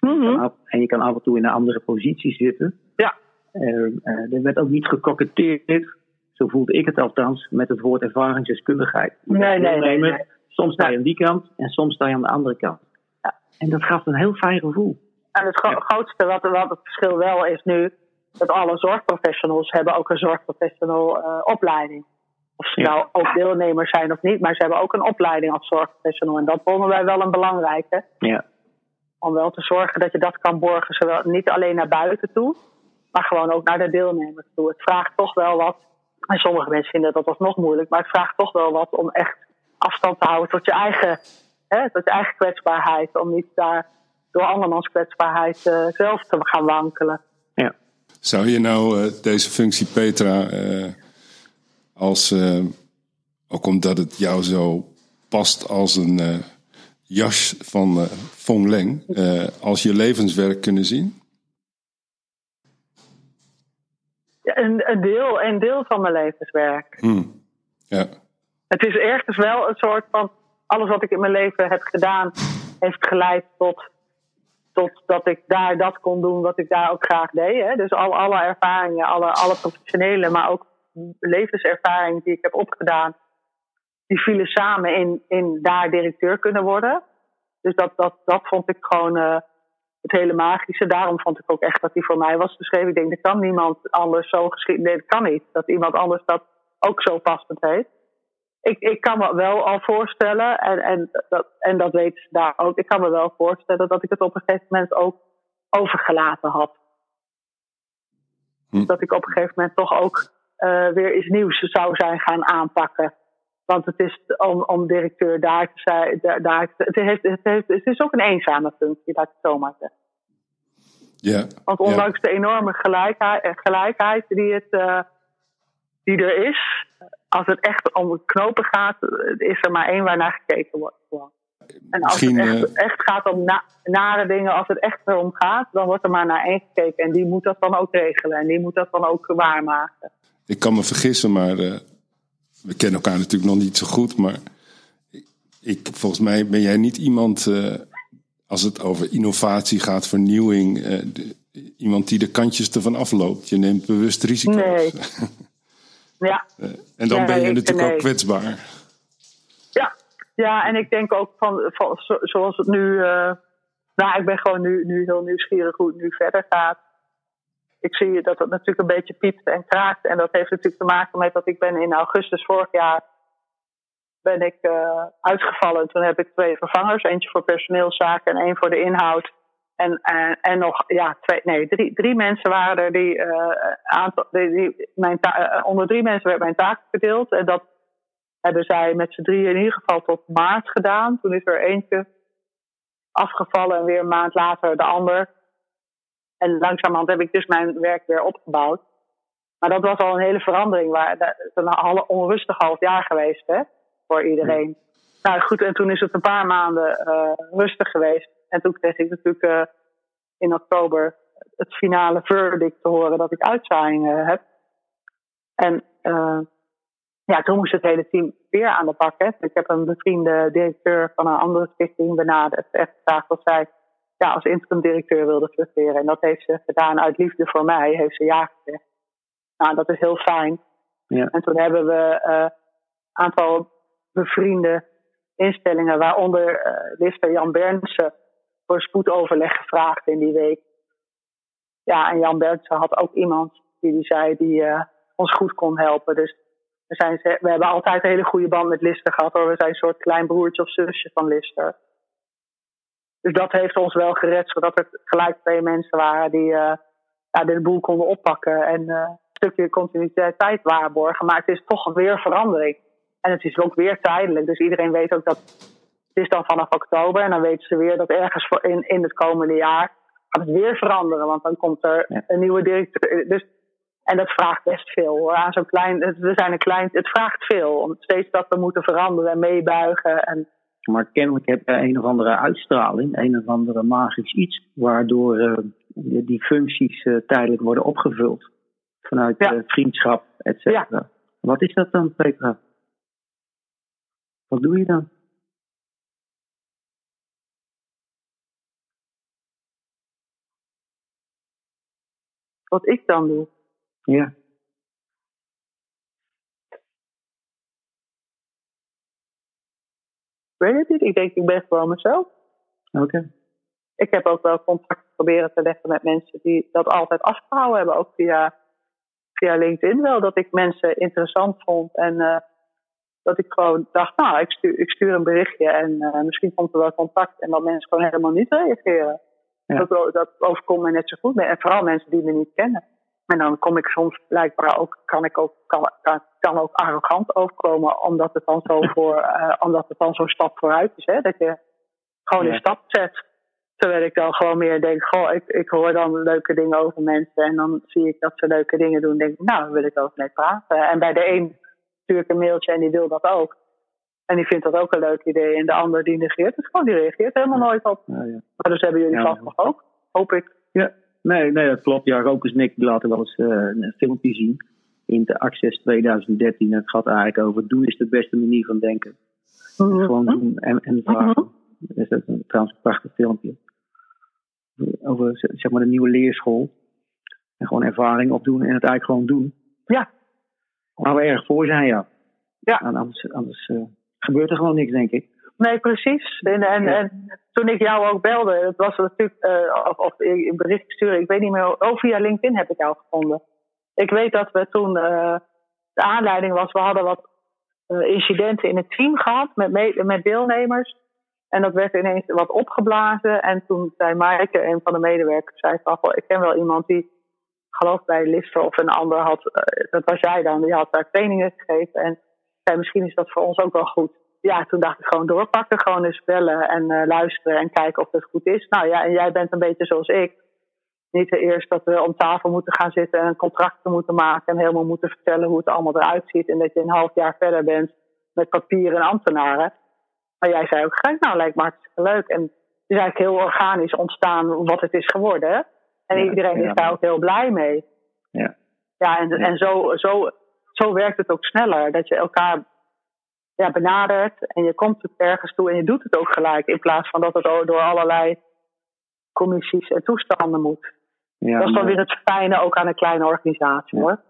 Mhm. En je kan af en toe in een andere positie zitten. Ja. Uh, er werd ook niet gekoketteerd, zo voelde ik het althans, met het woord ervaringsdeskundigheid. Nee, nee, nee, nee. Soms sta je aan die kant en soms sta je aan de andere kant. Ja. En dat gaf een heel fijn gevoel. En het gro grootste wat, wat het verschil wel is nu, dat alle zorgprofessionals hebben ook een zorgprofessional uh, opleiding. Of ze nou ook deelnemers zijn of niet, maar ze hebben ook een opleiding als zorgprofessional. En dat vonden wij wel een belangrijke. Ja. Om wel te zorgen dat je dat kan borgen, zowel niet alleen naar buiten toe, maar gewoon ook naar de deelnemers toe. Het vraagt toch wel wat, en sommige mensen vinden dat alsnog moeilijk, maar het vraagt toch wel wat om echt afstand te houden tot je eigen, hè, tot je eigen kwetsbaarheid. Om niet daar door andermans kwetsbaarheid uh, zelf te gaan wankelen. Ja. Zou je nou uh, deze functie, Petra, uh, als, ook omdat het jou zo past als een jas van Fong Leng, als je levenswerk kunnen zien? een, een, deel, een deel van mijn levenswerk. Hmm. Ja. Het is ergens wel een soort van. Alles wat ik in mijn leven heb gedaan, heeft geleid tot, tot dat ik daar dat kon doen wat ik daar ook graag deed. Hè. Dus al, alle ervaringen, alle, alle professionele, maar ook levenservaring die ik heb opgedaan, die vielen samen in, in daar directeur kunnen worden. Dus dat, dat, dat vond ik gewoon. Uh, het hele magische. Daarom vond ik ook echt dat die voor mij was geschreven. Ik denk, er kan niemand anders zo geschreven. Nee, dat kan niet. Dat iemand anders dat ook zo passend heeft. Ik, ik kan me wel al voorstellen, en, en, dat, en dat weet ze daar ook. Ik kan me wel voorstellen dat ik het op een gegeven moment ook overgelaten had. Hm. Dat ik op een gegeven moment toch ook uh, weer iets nieuws zou zijn gaan aanpakken. Want het is om, om directeur daar te zijn. Daar, daar, het, heeft, het, heeft, het is ook een eenzame functie, laat ik het zo maar zeggen. Ja. Want ondanks ja. de enorme gelijkheid, gelijkheid die, het, uh, die er is, als het echt om knopen gaat, is er maar één waar naar gekeken wordt. En als Misschien, het echt, uh... echt gaat om na, nare dingen, als het echt erom gaat, dan wordt er maar naar één gekeken. En die moet dat dan ook regelen en die moet dat dan ook waarmaken. Ik kan me vergissen, maar uh, we kennen elkaar natuurlijk nog niet zo goed. Maar ik, volgens mij ben jij niet iemand, uh, als het over innovatie gaat, vernieuwing, de, iemand die de kantjes ervan afloopt. Je neemt bewust risico's. Nee. Ja. en dan ja, ben je natuurlijk nee. ook kwetsbaar. Ja. ja, en ik denk ook van, van zo, zoals het nu. Uh, nou, ik ben gewoon nu, nu heel nieuwsgierig hoe het nu verder gaat. Ik zie dat het natuurlijk een beetje piept en kraakt. En dat heeft natuurlijk te maken met dat ik ben in augustus vorig jaar ben ik uh, uitgevallen. Toen heb ik twee vervangers. Eentje voor personeelszaken en één voor de inhoud. En, en, en nog, ja, twee, nee, drie, drie mensen waren er die, uh, aantal, die, die mijn uh, onder drie mensen werd mijn taak verdeeld. En dat hebben zij met z'n drieën in ieder geval tot maart gedaan. Toen is er eentje afgevallen en weer een maand later de ander. En langzamerhand heb ik dus mijn werk weer opgebouwd. Maar dat was al een hele verandering. Waar, het is een onrustig half jaar geweest hè, voor iedereen. Ja. Nou goed, en toen is het een paar maanden uh, rustig geweest. En toen kreeg ik natuurlijk uh, in oktober het finale verdict te horen dat ik uitzaaiingen heb. En uh, ja, toen moest het hele team weer aan de bak. Hè. Ik heb een bevriende directeur van een andere stichting benaderd. Echt gevraagd of zij ja, als interim directeur wilde functioneren. En dat heeft ze gedaan uit liefde voor mij, heeft ze ja gezegd. Nou, dat is heel fijn. Ja. En toen hebben we een uh, aantal bevriende instellingen, waaronder uh, Lister Jan Bernsen, voor spoedoverleg gevraagd in die week. Ja, en Jan Bernsen had ook iemand die, die zei die uh, ons goed kon helpen. Dus we, zijn, we hebben altijd een hele goede band met Lister gehad hoor. We zijn een soort klein broertje of zusje van Lister. Dus dat heeft ons wel gered, zodat er gelijk twee mensen waren die uh, ja, de boel konden oppakken en uh, een stukje continuïteit waarborgen. Maar het is toch weer verandering. En het is ook weer tijdelijk. Dus iedereen weet ook dat het is dan vanaf oktober. En dan weten ze weer dat ergens in, in het komende jaar gaat het weer veranderen. Want dan komt er Ja. een nieuwe directeur. Dus, en dat vraagt best veel hoor. Aan zo'n klein, het- we zijn een klein, het vraagt veel. Om steeds dat we moeten veranderen en meebuigen. En Maar kennelijk heb je een of andere uitstraling, een of andere magisch iets, waardoor eh, die functies eh, tijdelijk worden opgevuld. vanuit Ja. eh, vriendschap, et cetera. Wat is dat dan, Petra? Wat doe je dan? Wat ik dan doe. Ja. Ik weet het niet. Ik denk, ik ben gewoon mezelf. Oké. Ik heb ook wel contact proberen te leggen met mensen die dat altijd afgehouden hebben. Ook via, via LinkedIn wel. Dat ik mensen interessant vond. En eh, dat ik gewoon dacht, nou, ik stuur, ik stuur een berichtje. En eh, misschien komt er wel contact. En dat mensen gewoon helemaal niet reageren. Ja. Dat, dat overkomt me net zo goed. En vooral mensen die me niet kennen. En dan kom ik soms blijkbaar ook, kan ik ook, kan, kan, kan ook arrogant overkomen. Omdat het dan zo voor, eh, omdat het dan zo'n stap vooruit is. Hè? Dat je gewoon Ja. een stap zet. Terwijl ik dan gewoon meer denk, goh, ik, ik hoor dan leuke dingen over mensen. En dan zie ik dat ze leuke dingen doen. denk ik, nou, daar wil ik over mee praten. En bij de een stuur ik een mailtje en die wil dat ook. En die vindt dat ook een leuk idee. En de ander die negeert het gewoon, die reageert helemaal nooit op. Nou, ja. Maar dus hebben jullie Ja. vast nog ook, hoop ik. Ja, nee, nee, dat klopt. Ja, Rokers Nick die laten wel eens eh, een filmpje zien. In de Access 2013. Het gaat eigenlijk over doen is de beste manier van denken. Gewoon doen en, en vragen. Dus dat is een, trouwens een prachtig filmpje. Over zeg maar de nieuwe leerschool. En gewoon ervaring opdoen en het eigenlijk gewoon doen. Ja, Waar we erg voor zijn, ja. Ja. En anders anders eh, gebeurt er gewoon niks, denk ik. Nee, precies. En, en, Ja. en toen ik jou ook belde, het was natuurlijk, eh, of, of een bericht sturen, ik weet niet meer, oh via LinkedIn heb ik jou gevonden. Ik weet dat we toen, eh, de aanleiding was, we hadden wat eh, incidenten in het team gehad met, me- met deelnemers. En dat werd ineens wat opgeblazen. En toen zei Maaike, een van de medewerkers, zei van, "Goh, ik ken wel iemand die, geloof bij Lister of een ander had, dat was jij dan, die had daar trainingen gegeven. En misschien is dat voor ons ook wel goed ja, toen dacht ik gewoon doorpakken. Gewoon eens bellen en eh, luisteren en kijken of het goed is. Nou ja, en jij bent een beetje zoals ik. Niet eerst dat we om tafel moeten gaan zitten en contracten moeten maken. En helemaal moeten vertellen hoe het allemaal eruit ziet. En dat je een half jaar verder bent met papier en ambtenaren. Maar jij zei ook gelijk, nou lijkt me hartstikke leuk. En het is eigenlijk heel organisch ontstaan wat het is geworden. En Ja, iedereen ja. is daar ook heel blij mee. Ja. Ja, en, en zo, zo, zo werkt het ook sneller. Dat je elkaar ja, benadert en je komt het ergens toe en je doet het ook gelijk. In plaats van dat het door allerlei commissies en toestanden moet. Ja, dat is dan weer het fijne ook aan een kleine organisatie Ja. hoor.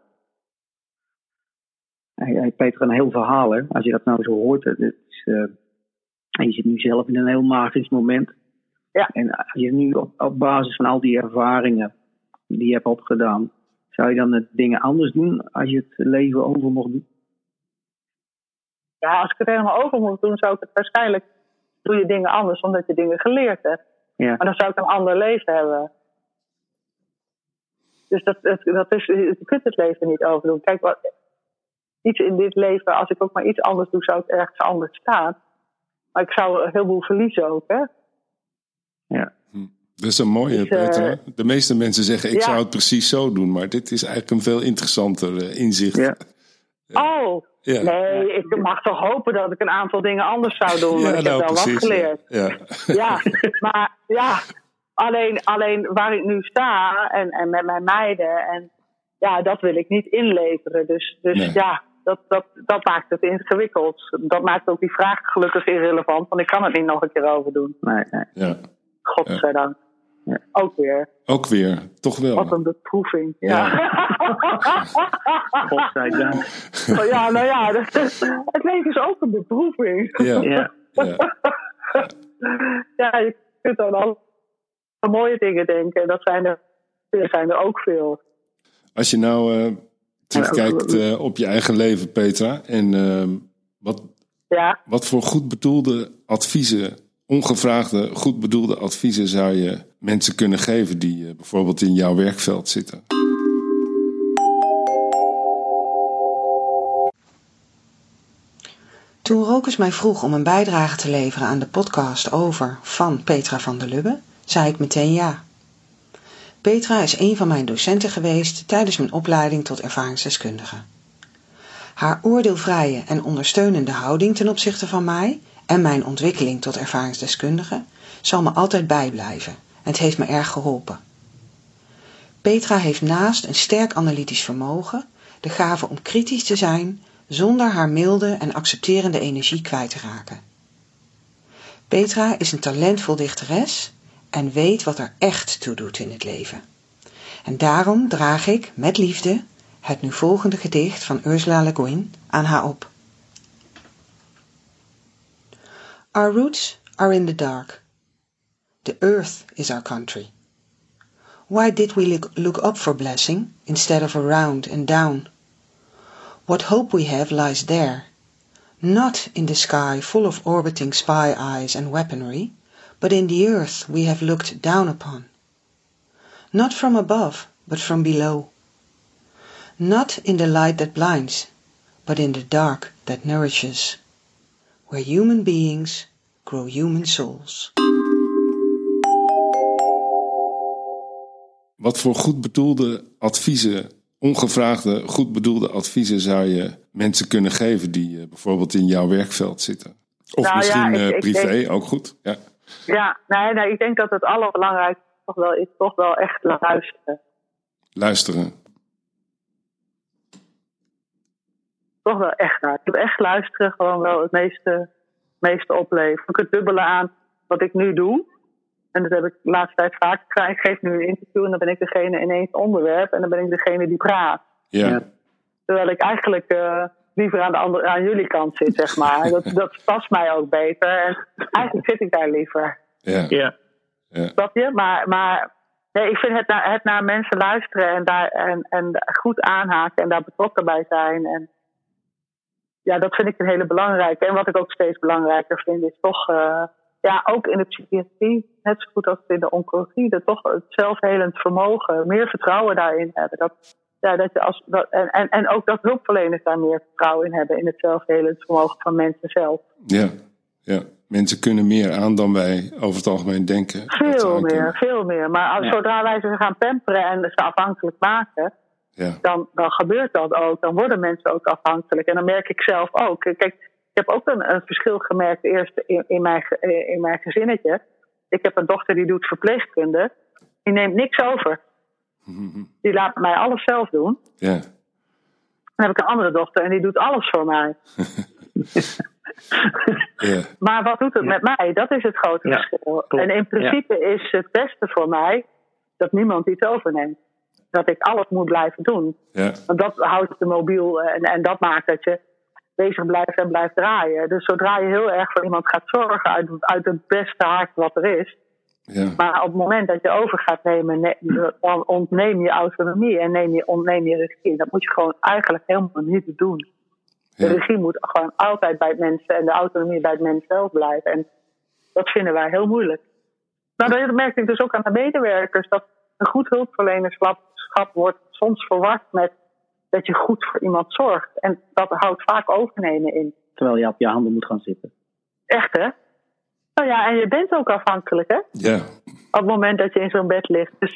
Hey, Peter, een heel verhaal, hè? Als je dat nou zo hoort. Het is, eh, en je zit nu zelf in een heel magisch moment. Ja. En als je nu op, op basis van al die ervaringen die je hebt opgedaan, zou je dan het dingen anders doen als je het leven over mocht doen? Ja, als ik het helemaal over moet doen, zou ik het waarschijnlijk doe je dingen anders omdat je dingen geleerd hebt. Ja. Maar dan zou ik een ander leven hebben. Dus dat, dat, dat is, je kunt het leven niet overdoen. Kijk, wat, iets in dit leven, als ik ook maar iets anders doe, zou ik ergens anders staan. Maar ik zou een heleboel verliezen ook, hè? Ja. Dat is een mooie, Dus, eh, Petra. De meeste mensen zeggen, ik ja. zou het precies zo doen. Maar dit is eigenlijk een veel interessanter eh, inzicht. Ja. Oh, Ja. nee, ik mag toch hopen dat ik een aantal dingen anders zou doen. want ik heb wel wat geleerd. Ja. Ja, maar ja, alleen, alleen waar ik nu sta en, en met mijn meiden, en ja, dat wil ik niet inleveren. Dus, dus Nee. ja, dat, dat, dat maakt het ingewikkeld. Dat maakt ook die vraag gelukkig irrelevant, want ik kan het niet nog een keer over doen. Nee, nee. ja. Godzijdank. Ja. Ook weer. Ook weer, toch wel. Wat een beproeving. Ja. Godzijdank. Oh ja, nou ja, het leven is ook een beproeving. Ja. Ja. Ja. Ja, je kunt dan al aan mooie dingen denken. Dat zijn er, er zijn er ook veel. Als je nou eh, terugkijkt Ja, eh, op je eigen leven, Petra. En ehm, wat, Ja, wat voor goed bedoelde adviezen, ongevraagde goed bedoelde adviezen zou je mensen kunnen geven die eh, bijvoorbeeld in jouw werkveld zitten? Toen Rokus mij vroeg om een bijdrage te leveren aan de podcast over van Petra van der Lubbe, zei ik meteen ja. Petra is een van mijn docenten geweest tijdens mijn opleiding tot ervaringsdeskundige. Haar oordeelvrije en ondersteunende houding ten opzichte van mij en mijn ontwikkeling tot ervaringsdeskundige zal me altijd bijblijven en het heeft me erg geholpen. Petra heeft naast een sterk analytisch vermogen de gave om kritisch te zijn zonder haar milde en accepterende energie kwijt te raken. Petra is een talentvol dichteres en weet wat er echt toe doet in het leven. En daarom draag ik met liefde het nu volgende gedicht van Ursula Le Guin aan haar op. Our roots are in the dark. The earth is our country. Why did we look, up for blessing instead of around and down? What hope we have lies there, not in the sky full of orbiting spy eyes and weaponry, but in the earth we have looked down upon. Not from above, but from below. Not in the light that blinds, but in the dark that nourishes, where human beings grow human souls. Wat voor goed bedoelde adviezen, ongevraagde goed bedoelde adviezen zou je mensen kunnen geven die uh, bijvoorbeeld in jouw werkveld zitten? Of Nou ja, misschien ik- eh, ik privé, denk- ook goed. Ja. Ja, nee, nee, ik denk dat het allerbelangrijkste toch wel is toch wel echt luisteren. Luisteren. Toch wel echt naar. Ik heb echt luisteren gewoon wel het meeste, meeste oplevert. Ook het dubbele aan wat ik nu doe. En dat heb ik de laatste tijd vaak. Ik geef nu een interview en dan ben ik degene in één onderwerp. En dan ben ik degene die praat. Ja. Ja. Terwijl ik eigenlijk eh, liever aan, de andere, aan jullie kant zit, zeg maar. dat, dat past mij ook beter. En eigenlijk zit ik daar liever. Ja. Ja. Snap je? Maar, maar nee, ik vind het naar, het naar mensen luisteren en, daar, en, en goed aanhaken en daar betrokken bij zijn. En ja, dat vind ik een hele belangrijke. En wat ik ook steeds belangrijker vind, is toch, eh, ja, ook in de psychiatrie, net zo goed als in de oncologie, dat toch het zelfhelend vermogen, meer vertrouwen daarin hebben. Dat, ja, dat je als, dat, en, en, en ook dat hulpverleners daar meer vertrouwen in hebben in het zelfhelend vermogen van mensen zelf. Ja. ja. Mensen kunnen meer aan dan wij over het algemeen denken. Veel meer, veel meer. Maar als, Ja. zodra wij ze gaan pamperen en ze afhankelijk maken, Ja. dan, dan gebeurt dat ook. Dan worden mensen ook afhankelijk. En dan merk ik zelf ook. Kijk, ik heb ook een, een verschil gemerkt eerst in, in, mijn, eh, in mijn gezinnetje. Ik heb een dochter die doet verpleegkunde. Die neemt niks over. Die laat mij alles zelf doen. Ja. Dan heb ik een andere dochter en die doet alles voor mij. Ja. Maar wat doet het met mij? Dat is het grote Ja, verschil. klopt. En in principe is het beste voor mij dat niemand iets overneemt. Dat ik alles moet blijven doen. Ja. Want dat houdt de mobiel en, en dat maakt dat je bezig blijft en blijft draaien. Dus zodra je heel erg voor iemand gaat zorgen uit, uit het beste hart wat er is. Ja. Maar op het moment dat je over gaat nemen, ne- dan ontneem je autonomie en neem je, ontneem je regie. Dat moet je gewoon eigenlijk helemaal niet doen. De regie moet gewoon altijd bij het mensen en de autonomie bij het mens zelf blijven. En dat vinden wij heel moeilijk. Nou, dat merk ik dus ook aan de medewerkers. Dat een goed hulpverlenerschap wordt soms verward met dat je goed voor iemand zorgt. En dat houdt vaak overnemen in. Terwijl je op je handen moet gaan zitten. Echt hè? Nou ja, en je bent ook afhankelijk hè? Ja. Op het moment dat je in zo'n bed ligt. Dus,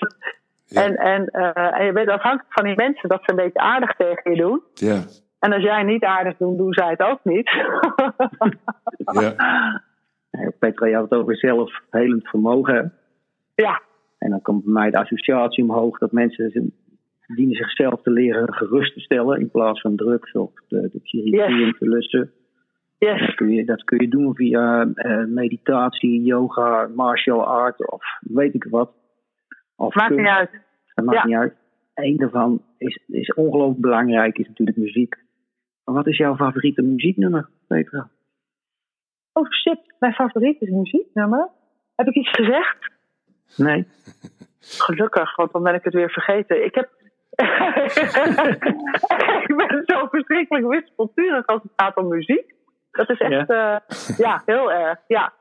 Ja. en, en, eh, en je bent afhankelijk van die mensen dat ze een beetje aardig tegen je doen. Ja. En als jij niet aardig doet, doen zij het ook niet. Ja. Petra, je had het over zelfhelend vermogen. hè? ja, En dan komt bij mij de associatie omhoog dat mensen dienen zichzelf te leren gerust te stellen in plaats van drugs of de, de psychiatrie Yes. te lusten. Dat yes. kun je, dat kun je doen via eh, meditatie, yoga, martial art of weet ik wat. Of Maakt niet uit. Dat maakt Ja. niet uit. Eén daarvan is, is ongelooflijk belangrijk, is natuurlijk muziek. Maar wat is jouw favoriete muzieknummer, Petra? Oh shit, mijn favoriet is muzieknummer. Heb ik iets gezegd? Nee? Gelukkig, want dan ben ik het weer vergeten. Ik heb. ik ben zo verschrikkelijk wispelturig als het gaat om muziek. Dat is echt, ja, ja heel erg. Ja.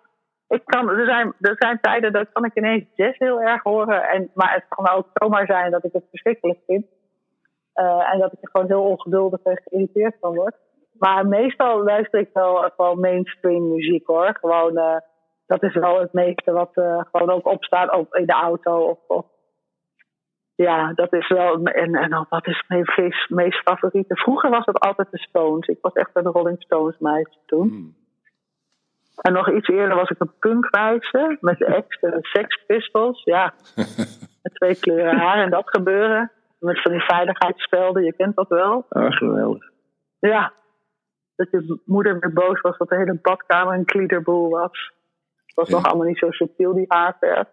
Ik kan, er, zijn, er zijn tijden dat kan ik ineens jazz heel erg horen. En, maar het kan ook zomaar zijn dat ik het verschrikkelijk vind. Uh, en dat ik er gewoon heel ongeduldig en geïrriteerd van word. Maar meestal luister ik wel gewoon mainstream muziek hoor. Gewoon, uh, dat is wel het meeste wat uh, gewoon ook opstaat ook in de auto. Of, of, ja, dat is wel. En, en wat is mijn meest, meest favoriete? Vroeger was het altijd de Stones. Ik was echt een Rolling Stones meisje toen. Hmm. En nog iets eerder was ik een punkmeisje met de ex de Sex Pistols. Ja. Met twee kleuren haar en dat gebeuren. Met van die veiligheidsspelden, je kent dat wel. Ah, geweldig. Ja. Dat je moeder weer boos was dat de hele badkamer een kliederboel was. Het was Ja. nog allemaal niet zo subtiel, die haarverf.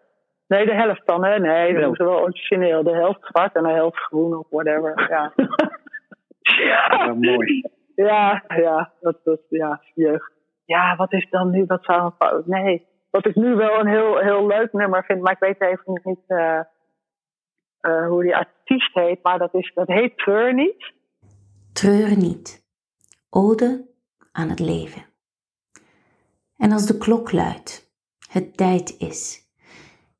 Nee, de helft dan, hè? Nee, dat Ja. was wel origineel. De helft zwart en de helft groen of whatever. Ja, Ja, mooi. ja, ja dat was ja, jeugd. Ja, wat is dan nu, wat zou een fout? Nee, wat ik nu wel een heel, heel leuk nummer vind, maar ik weet even niet eh, eh, hoe die artiest heet, maar dat, is, dat heet Treur niet. Treur niet. Ode aan het leven. En als de klok luidt, het tijd is.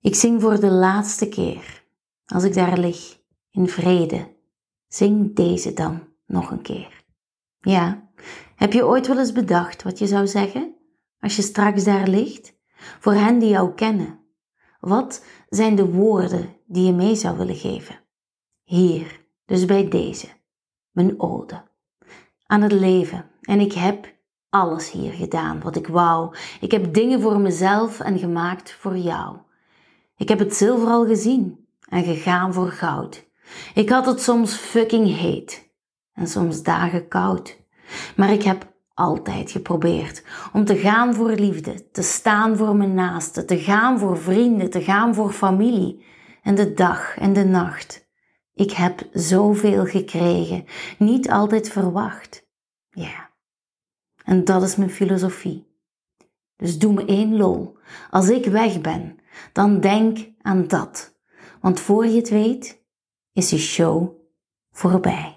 Ik zing voor de laatste keer. Als ik daar lig, in vrede, zing deze dan nog een keer. Ja, heb je ooit wel eens bedacht wat je zou zeggen als je straks daar ligt? Voor hen die jou kennen. Wat zijn de woorden die je mee zou willen geven? Hier, dus bij deze, mijn ode aan het leven. En ik heb alles hier gedaan wat ik wou. Ik heb dingen voor mezelf en gemaakt voor jou. Ik heb het zilver al gezien en gegaan voor goud. Ik had het soms fucking heet en soms dagen koud. Maar ik heb altijd geprobeerd om te gaan voor liefde, te staan voor mijn naasten, te gaan voor vrienden, te gaan voor familie. En de dag en de nacht. Ik heb zoveel gekregen, niet altijd verwacht. Ja. En dat is mijn filosofie. Dus doe me één lol. Als ik weg ben, dan denk aan dat. Want voor je het weet, is de show voorbij.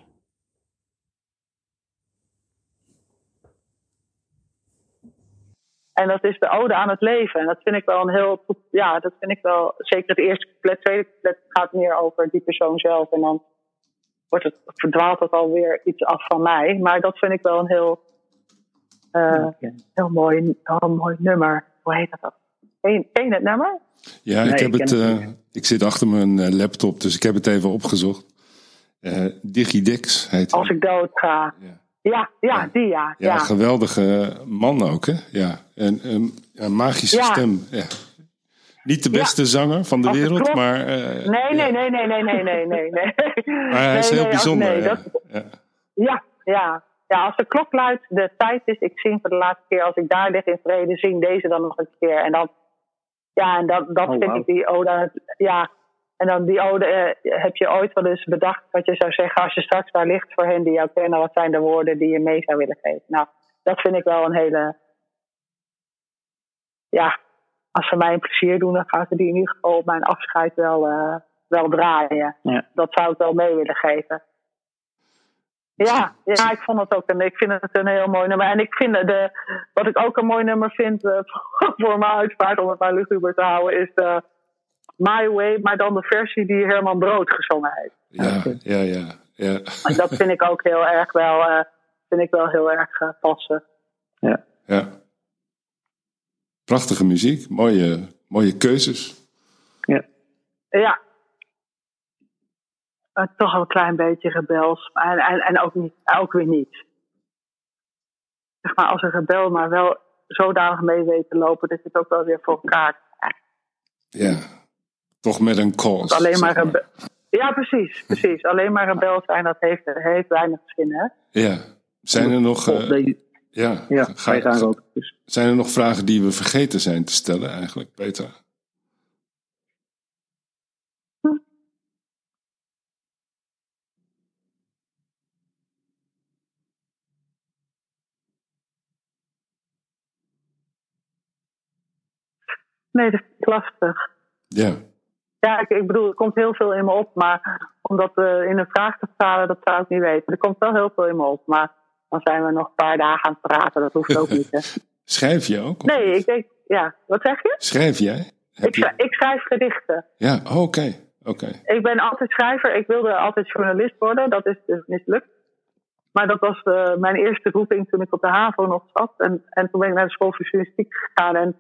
En dat is de ode aan het leven. En dat vind ik wel een heel, ja, dat vind ik wel, zeker het eerste couplet, tweede couplet gaat meer over die persoon zelf. En dan wordt het, verdwaalt het alweer iets af van mij. Maar dat vind ik wel een heel, eh, Ja. heel, mooi, heel mooi nummer. Hoe heet dat? Ken je, het nummer? Ja, Nee, ik heb ik het. eh, ik zit achter mijn eh, laptop, dus ik heb het even opgezocht. Eh Digidex heet Als hij. ik dood ga. Ja. Ja, ja, Ja. die ja. Ja, ja. geweldige man ook, hè? Ja, een, een, een magische Ja. stem. Ja. Niet de beste zanger van de Als wereld, maar. eh, Nee, ja. nee, nee, nee, nee, nee, nee, nee. Maar hij is Nee, heel nee, bijzonder. nee, ja. dat- Ja. Ja, ja. Als de klok luidt, de tijd is, ik zing voor de laatste keer, als ik daar lig in vrede, zing deze dan nog een keer. En dan, ja, en dat, dat Oh, vind ik die ode, ja. En dan die ode, eh, heb je ooit wel eens bedacht wat je zou zeggen als je straks daar ligt voor hen die jou kennen, wat zijn de woorden die je mee zou willen geven? Nou, dat vind ik wel een hele, ja, als ze mij een plezier doen, dan gaan ze die in ieder geval op mijn afscheid wel, eh, wel draaien. Ja. Dat zou ik wel mee willen geven. Ja, ja, ik vond het ook een, ik vind het een heel mooi nummer. En ik vind de, wat ik ook een mooi nummer vind eh, voor mijn uitvaart, om het maar luguber te houden, is de My Way, maar dan de versie die Herman Brood gezongen heeft. Ja, ja, ja, ja. En dat vind ik ook heel erg wel, eh, vind ik wel heel erg eh, passen. ja. Prachtige muziek, mooie, mooie keuzes. Ja. Eh, toch een klein beetje rebels. En, en, en ook, niet, ook weer niet. Zeg maar, als een rebel maar wel zodanig mee weet te lopen dat je het ook wel weer voor elkaar krijgt. Ja, toch met een cause. Alleen maar zeg rebe- Ja, precies, precies. Alleen maar rebel zijn, dat heeft, heeft weinig zin, hè? Ja. Zijn er nog, eh, ja, ja, ga- ga je daar ook. Dus, zijn er nog vragen die we vergeten zijn te stellen eigenlijk, Petra? Nee, dat is lastig. Ja, Ja, ik, ik bedoel, er komt heel veel in me op, maar om dat eh, in een vraag te vertalen, dat zou ik niet weten. Er komt wel heel veel in me op, maar dan zijn we nog een paar dagen aan het praten, dat hoeft ook niet. Hè. schrijf je ook? of Nee, ik denk, ja, wat zeg je? Schrijf jij? Ik, je... ik schrijf gedichten. Ja, oh, oké, oké. Ik ben altijd schrijver. Ik wilde altijd journalist worden. Dat is dus mislukt. Maar dat was eh, mijn eerste roeping toen ik op de HAVO nog zat. En, en toen ben ik naar de school voor journalistiek gegaan. En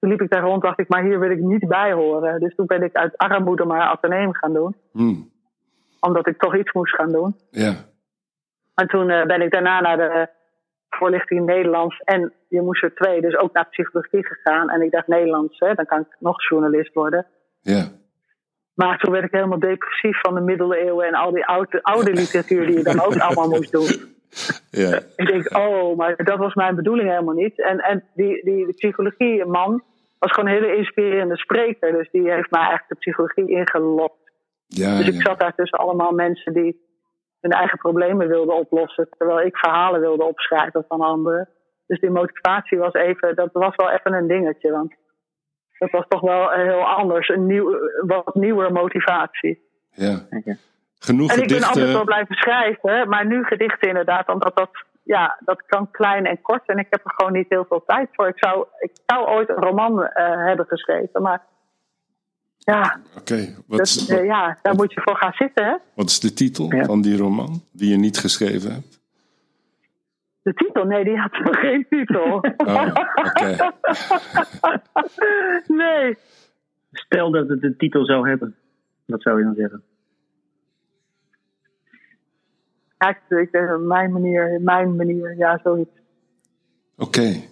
toen liep ik daar rond dacht ik, maar hier wil ik niet bij horen. Dus toen ben ik uit armoede maar ateneum gaan doen. Hm, Omdat ik toch iets moest gaan doen. ja, En toen eh, ben ik daarna naar de voorlichting Nederlands. En je moest er twee, dus ook naar psychologie gegaan. En ik dacht Nederlands, hè, dan kan ik nog journalist worden. ja. Maar toen werd ik helemaal depressief van de middeleeuwen en al die oude, oude literatuur die je dan ook allemaal moest doen. Ja. Ik denk, oh, maar dat was mijn bedoeling helemaal niet. En, en die, die, die psychologie, man, was gewoon een hele inspirerende spreker. Dus die heeft mij eigenlijk de psychologie ingelokt. Ja, Dus ik ja. zat daar tussen allemaal mensen die hun eigen problemen wilden oplossen. Terwijl ik verhalen wilde opschrijven van anderen. Dus die motivatie was even, dat was wel even een dingetje. Want dat was toch wel heel anders. Een nieuw, wat nieuwer motivatie. ja. Genoeg En ik ben altijd wel blijven schrijven, maar nu gedichten inderdaad, omdat dat, ja, dat kan klein en kort en ik heb er gewoon niet heel veel tijd voor. Ik zou, ik zou ooit een roman eh, hebben geschreven, maar ja, Oké, is- eh, ja, daar moet je voor gaan zitten. Hè? wat is de titel Ja. van die roman die je niet geschreven hebt? De titel, nee, die had nog geen titel. Oh, oké. nee. Stel dat het een titel zou hebben. Wat zou je dan zeggen? Ja, ik, mijn manier, mijn manier, ja, zoiets. Oké.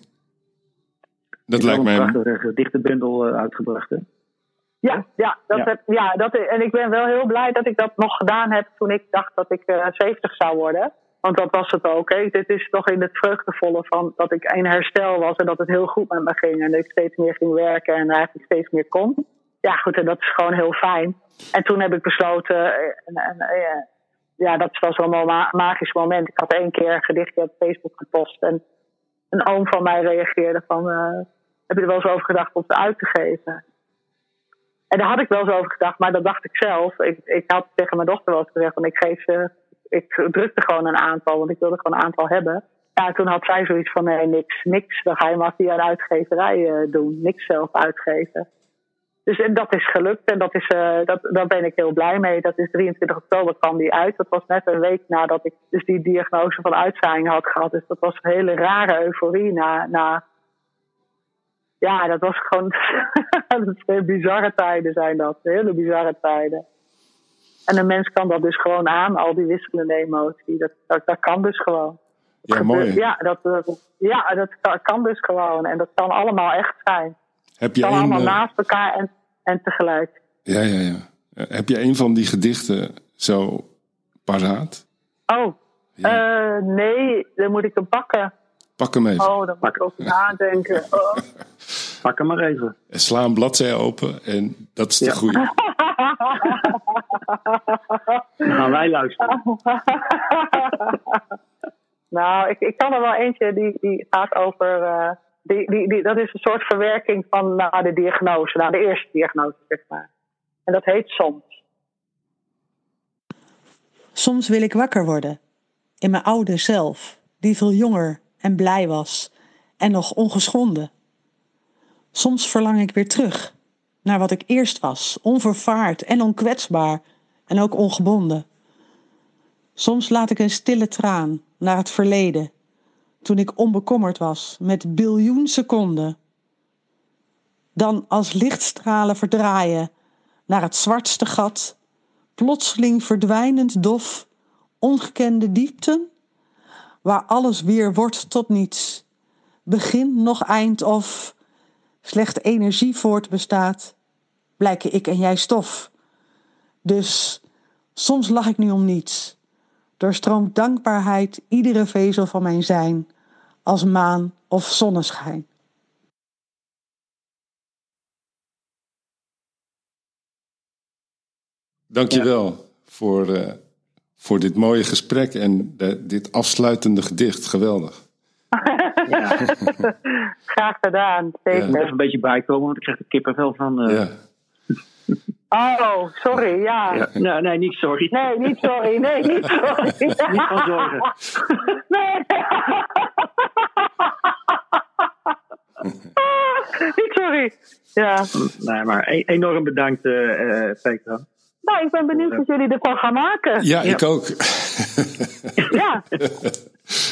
Dat lijkt mij. een prachtige gedichtenbundel eh, uitgebracht. Hè? Ja, ja, dat Ja. Heb, ja dat, en ik ben wel heel blij dat ik dat nog gedaan heb toen ik dacht dat ik eh 70 zou worden. Want dat was het ook. Hè. Dit is toch in het vreugdevolle van dat ik in herstel was en dat het heel goed met me ging. En dat ik steeds meer ging werken en eigenlijk steeds meer kon. Ja, goed, en dat is gewoon heel fijn. En toen heb ik besloten, eh, en, en, eh, ja, dat was wel een ma- magisch moment. Ik had één keer een gedichtje op Facebook gepost. En een oom van mij reageerde van, eh, heb je er wel eens over gedacht om het uit te geven? En daar had ik wel eens over gedacht, maar dat dacht ik zelf. Ik, ik had tegen mijn dochter wel eens gezegd, van ik geef ze, ik drukte gewoon een aantal, want ik wilde gewoon een aantal hebben. Ja, toen had zij zoiets van, nee, niks, niks. Dan ga je maar via een uitgeverij eh, doen, niks zelf uitgeven. Dus en dat is gelukt en dat is, eh, dat, daar ben ik heel blij mee. Dat is 23 oktober kwam die uit. Dat was net een week nadat ik dus die diagnose van uitzaaiing had gehad. Dus dat was een hele rare euforie na, na ja, dat was gewoon. dat bizarre tijden zijn dat. Hele bizarre tijden. En een mens kan dat dus gewoon aan, al die wisselende emotie. Dat, dat, dat kan dus gewoon. Dat Ja, mooi. Ja, dat, dat- ja, dat kan, kan dus gewoon. En dat kan allemaal echt zijn. Heb Het je kan een, allemaal eh, naast elkaar en, en tegelijk. ja, ja, ja. Heb je een van die gedichten zo paraat? Oh, Ja. eh, nee, dan moet ik hem pakken. Pak hem even. Oh, dan moet ik over nadenken. Oh. Pak hem maar even. En Sla een bladzij open en dat is de Ja. goede. Dan gaan wij luisteren. nou, ik, ik kan er wel eentje die, die gaat over. eh, die, die, dat is een soort verwerking van na de diagnose, na de eerste diagnose, zeg maar. En dat heet soms. Soms wil ik wakker worden in mijn oude zelf, die veel jonger en blij was en nog ongeschonden. Soms verlang ik weer terug naar wat ik eerst was, onvervaard en onkwetsbaar en ook ongebonden. Soms laat ik een stille traan naar het verleden, toen ik onbekommerd was met biljoen seconden. Dan als lichtstralen verdraaien naar het zwartste gat plotseling verdwijnend dof, ongekende diepten, waar alles weer wordt tot niets, begin nog eind of slecht energie voortbestaat, blijken ik en jij stof. Dus soms lach ik nu om niets, doorstroomt dankbaarheid iedere vezel van mijn zijn, als maan of zonneschijn. Dankjewel voor, eh, voor dit mooie gesprek en de- dit afsluitende gedicht. Geweldig. Graag gedaan, Ik moet zeker. even een beetje bijkomen, want ik krijg de kippenvel van. eh, Ja. Oh, sorry, ja. ja. Nee, nee, niet sorry. Nee, niet sorry. Nee, niet sorry. Niet van zorgen. Nee. niet sorry. Ja. Nee, maar e- enorm bedankt, eh, eh, Petra. Nou, ik ben benieuwd wat jullie ervan gaan maken. ja, ik ook. Ja.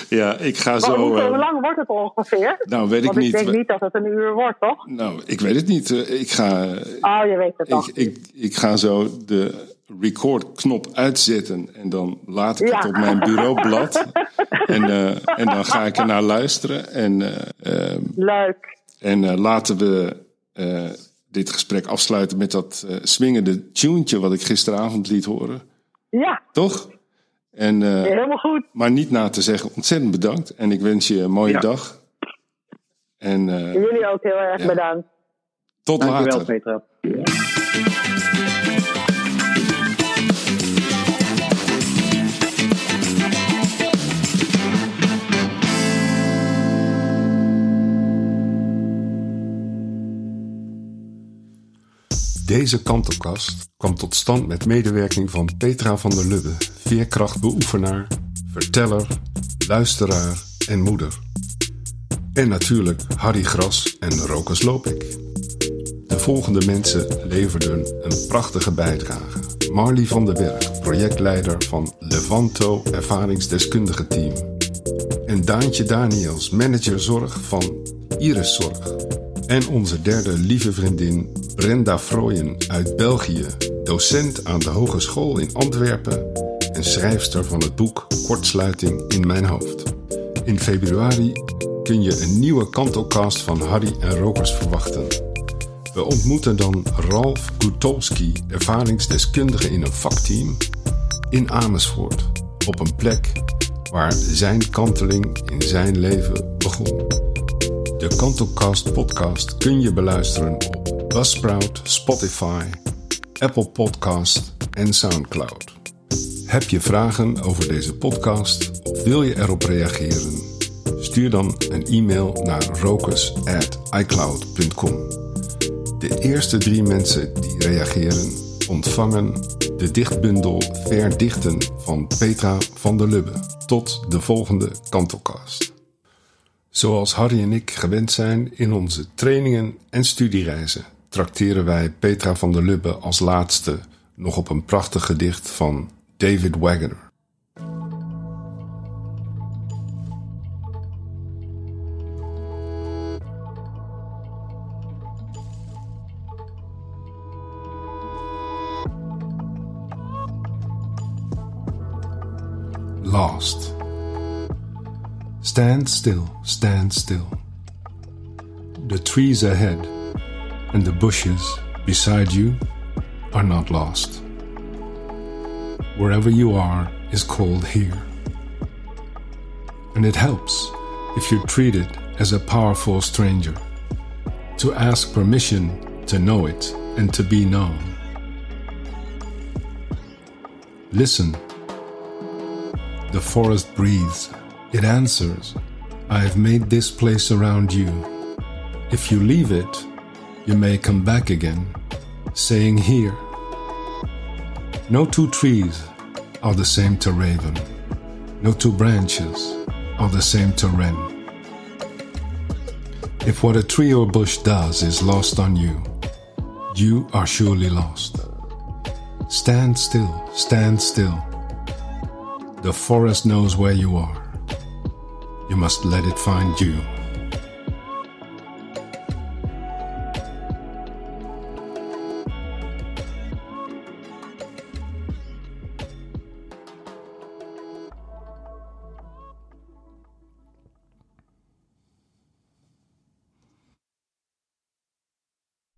Ja, ik ga zo. hoe, eh, hoe lang wordt het ongeveer? nou, weet ik Want ik niet. denk niet dat het een uur wordt, toch? Nou, ik weet het niet. Eh, Ik ga, Oh, je weet het toch. ik, ik, ik ga zo de record-knop uitzetten en dan laat ik Ja. het op mijn bureaublad. en, eh, en dan ga ik er naar luisteren. En, eh, ehm, Leuk. en eh, laten we dit gesprek afsluiten met dat uh, swingende tuentje wat ik gisteravond liet horen. Ja. Toch? En, uh, Helemaal goed. Maar niet na te zeggen, ontzettend bedankt. En ik wens je een mooie ja. dag. En, uh, Jullie ook heel erg ja. bedankt. Tot Dankjewel, later. Petra. Deze kantelkast kwam tot stand met medewerking van Petra van der Lubbe, veerkrachtbeoefenaar, verteller, luisteraar en moeder. En natuurlijk Harry Gras en Rokus Lopik. De volgende mensen leverden een prachtige bijdrage. Marley van den Berg, projectleider van Levanto Ervaringsdeskundige Team. En Daantje Daniels, manager zorg van Iris Zorg. En onze derde lieve vriendin Brenda Frooyen uit België, docent aan de Hogeschool in Antwerpen en schrijfster van het boek Kortsluiting in mijn hoofd. In februari kun je een nieuwe kantelcast van Harry en Rokers verwachten. We ontmoeten dan Ralf Gutowski, ervaringsdeskundige in een vakteam, in Amersfoort, op een plek waar zijn kanteling in zijn leven begon. De Kantelcast podcast kun je beluisteren op Buzzsprout, Spotify, Apple Podcast en Soundcloud. Heb je vragen over deze podcast of wil je erop reageren? Stuur dan een e-mail naar rokus@icloud.com. De eerste drie mensen die reageren ontvangen de dichtbundel Verdichten van Petra van der Lubbe. Tot de volgende Kantelcast. Zoals Harry en ik gewend zijn in onze trainingen en studiereizen, trakteren wij Petra van der Lubbe als laatste nog op een prachtig gedicht van David Wagoner. Lost. Stand still, stand still. The trees ahead and the bushes beside you are not lost. Wherever you are is called here. And it helps if you treat it as a powerful stranger, to ask permission to know it and to be known. Listen. The forest breathes. It answers, I have made this place around you. If you leave it, you may come back again, saying, Here. No two trees are the same to raven, no two branches are the same to wren. If what a tree or bush does is lost on you, you are surely lost. Stand still, stand still. The forest knows where you are. You must let it find you.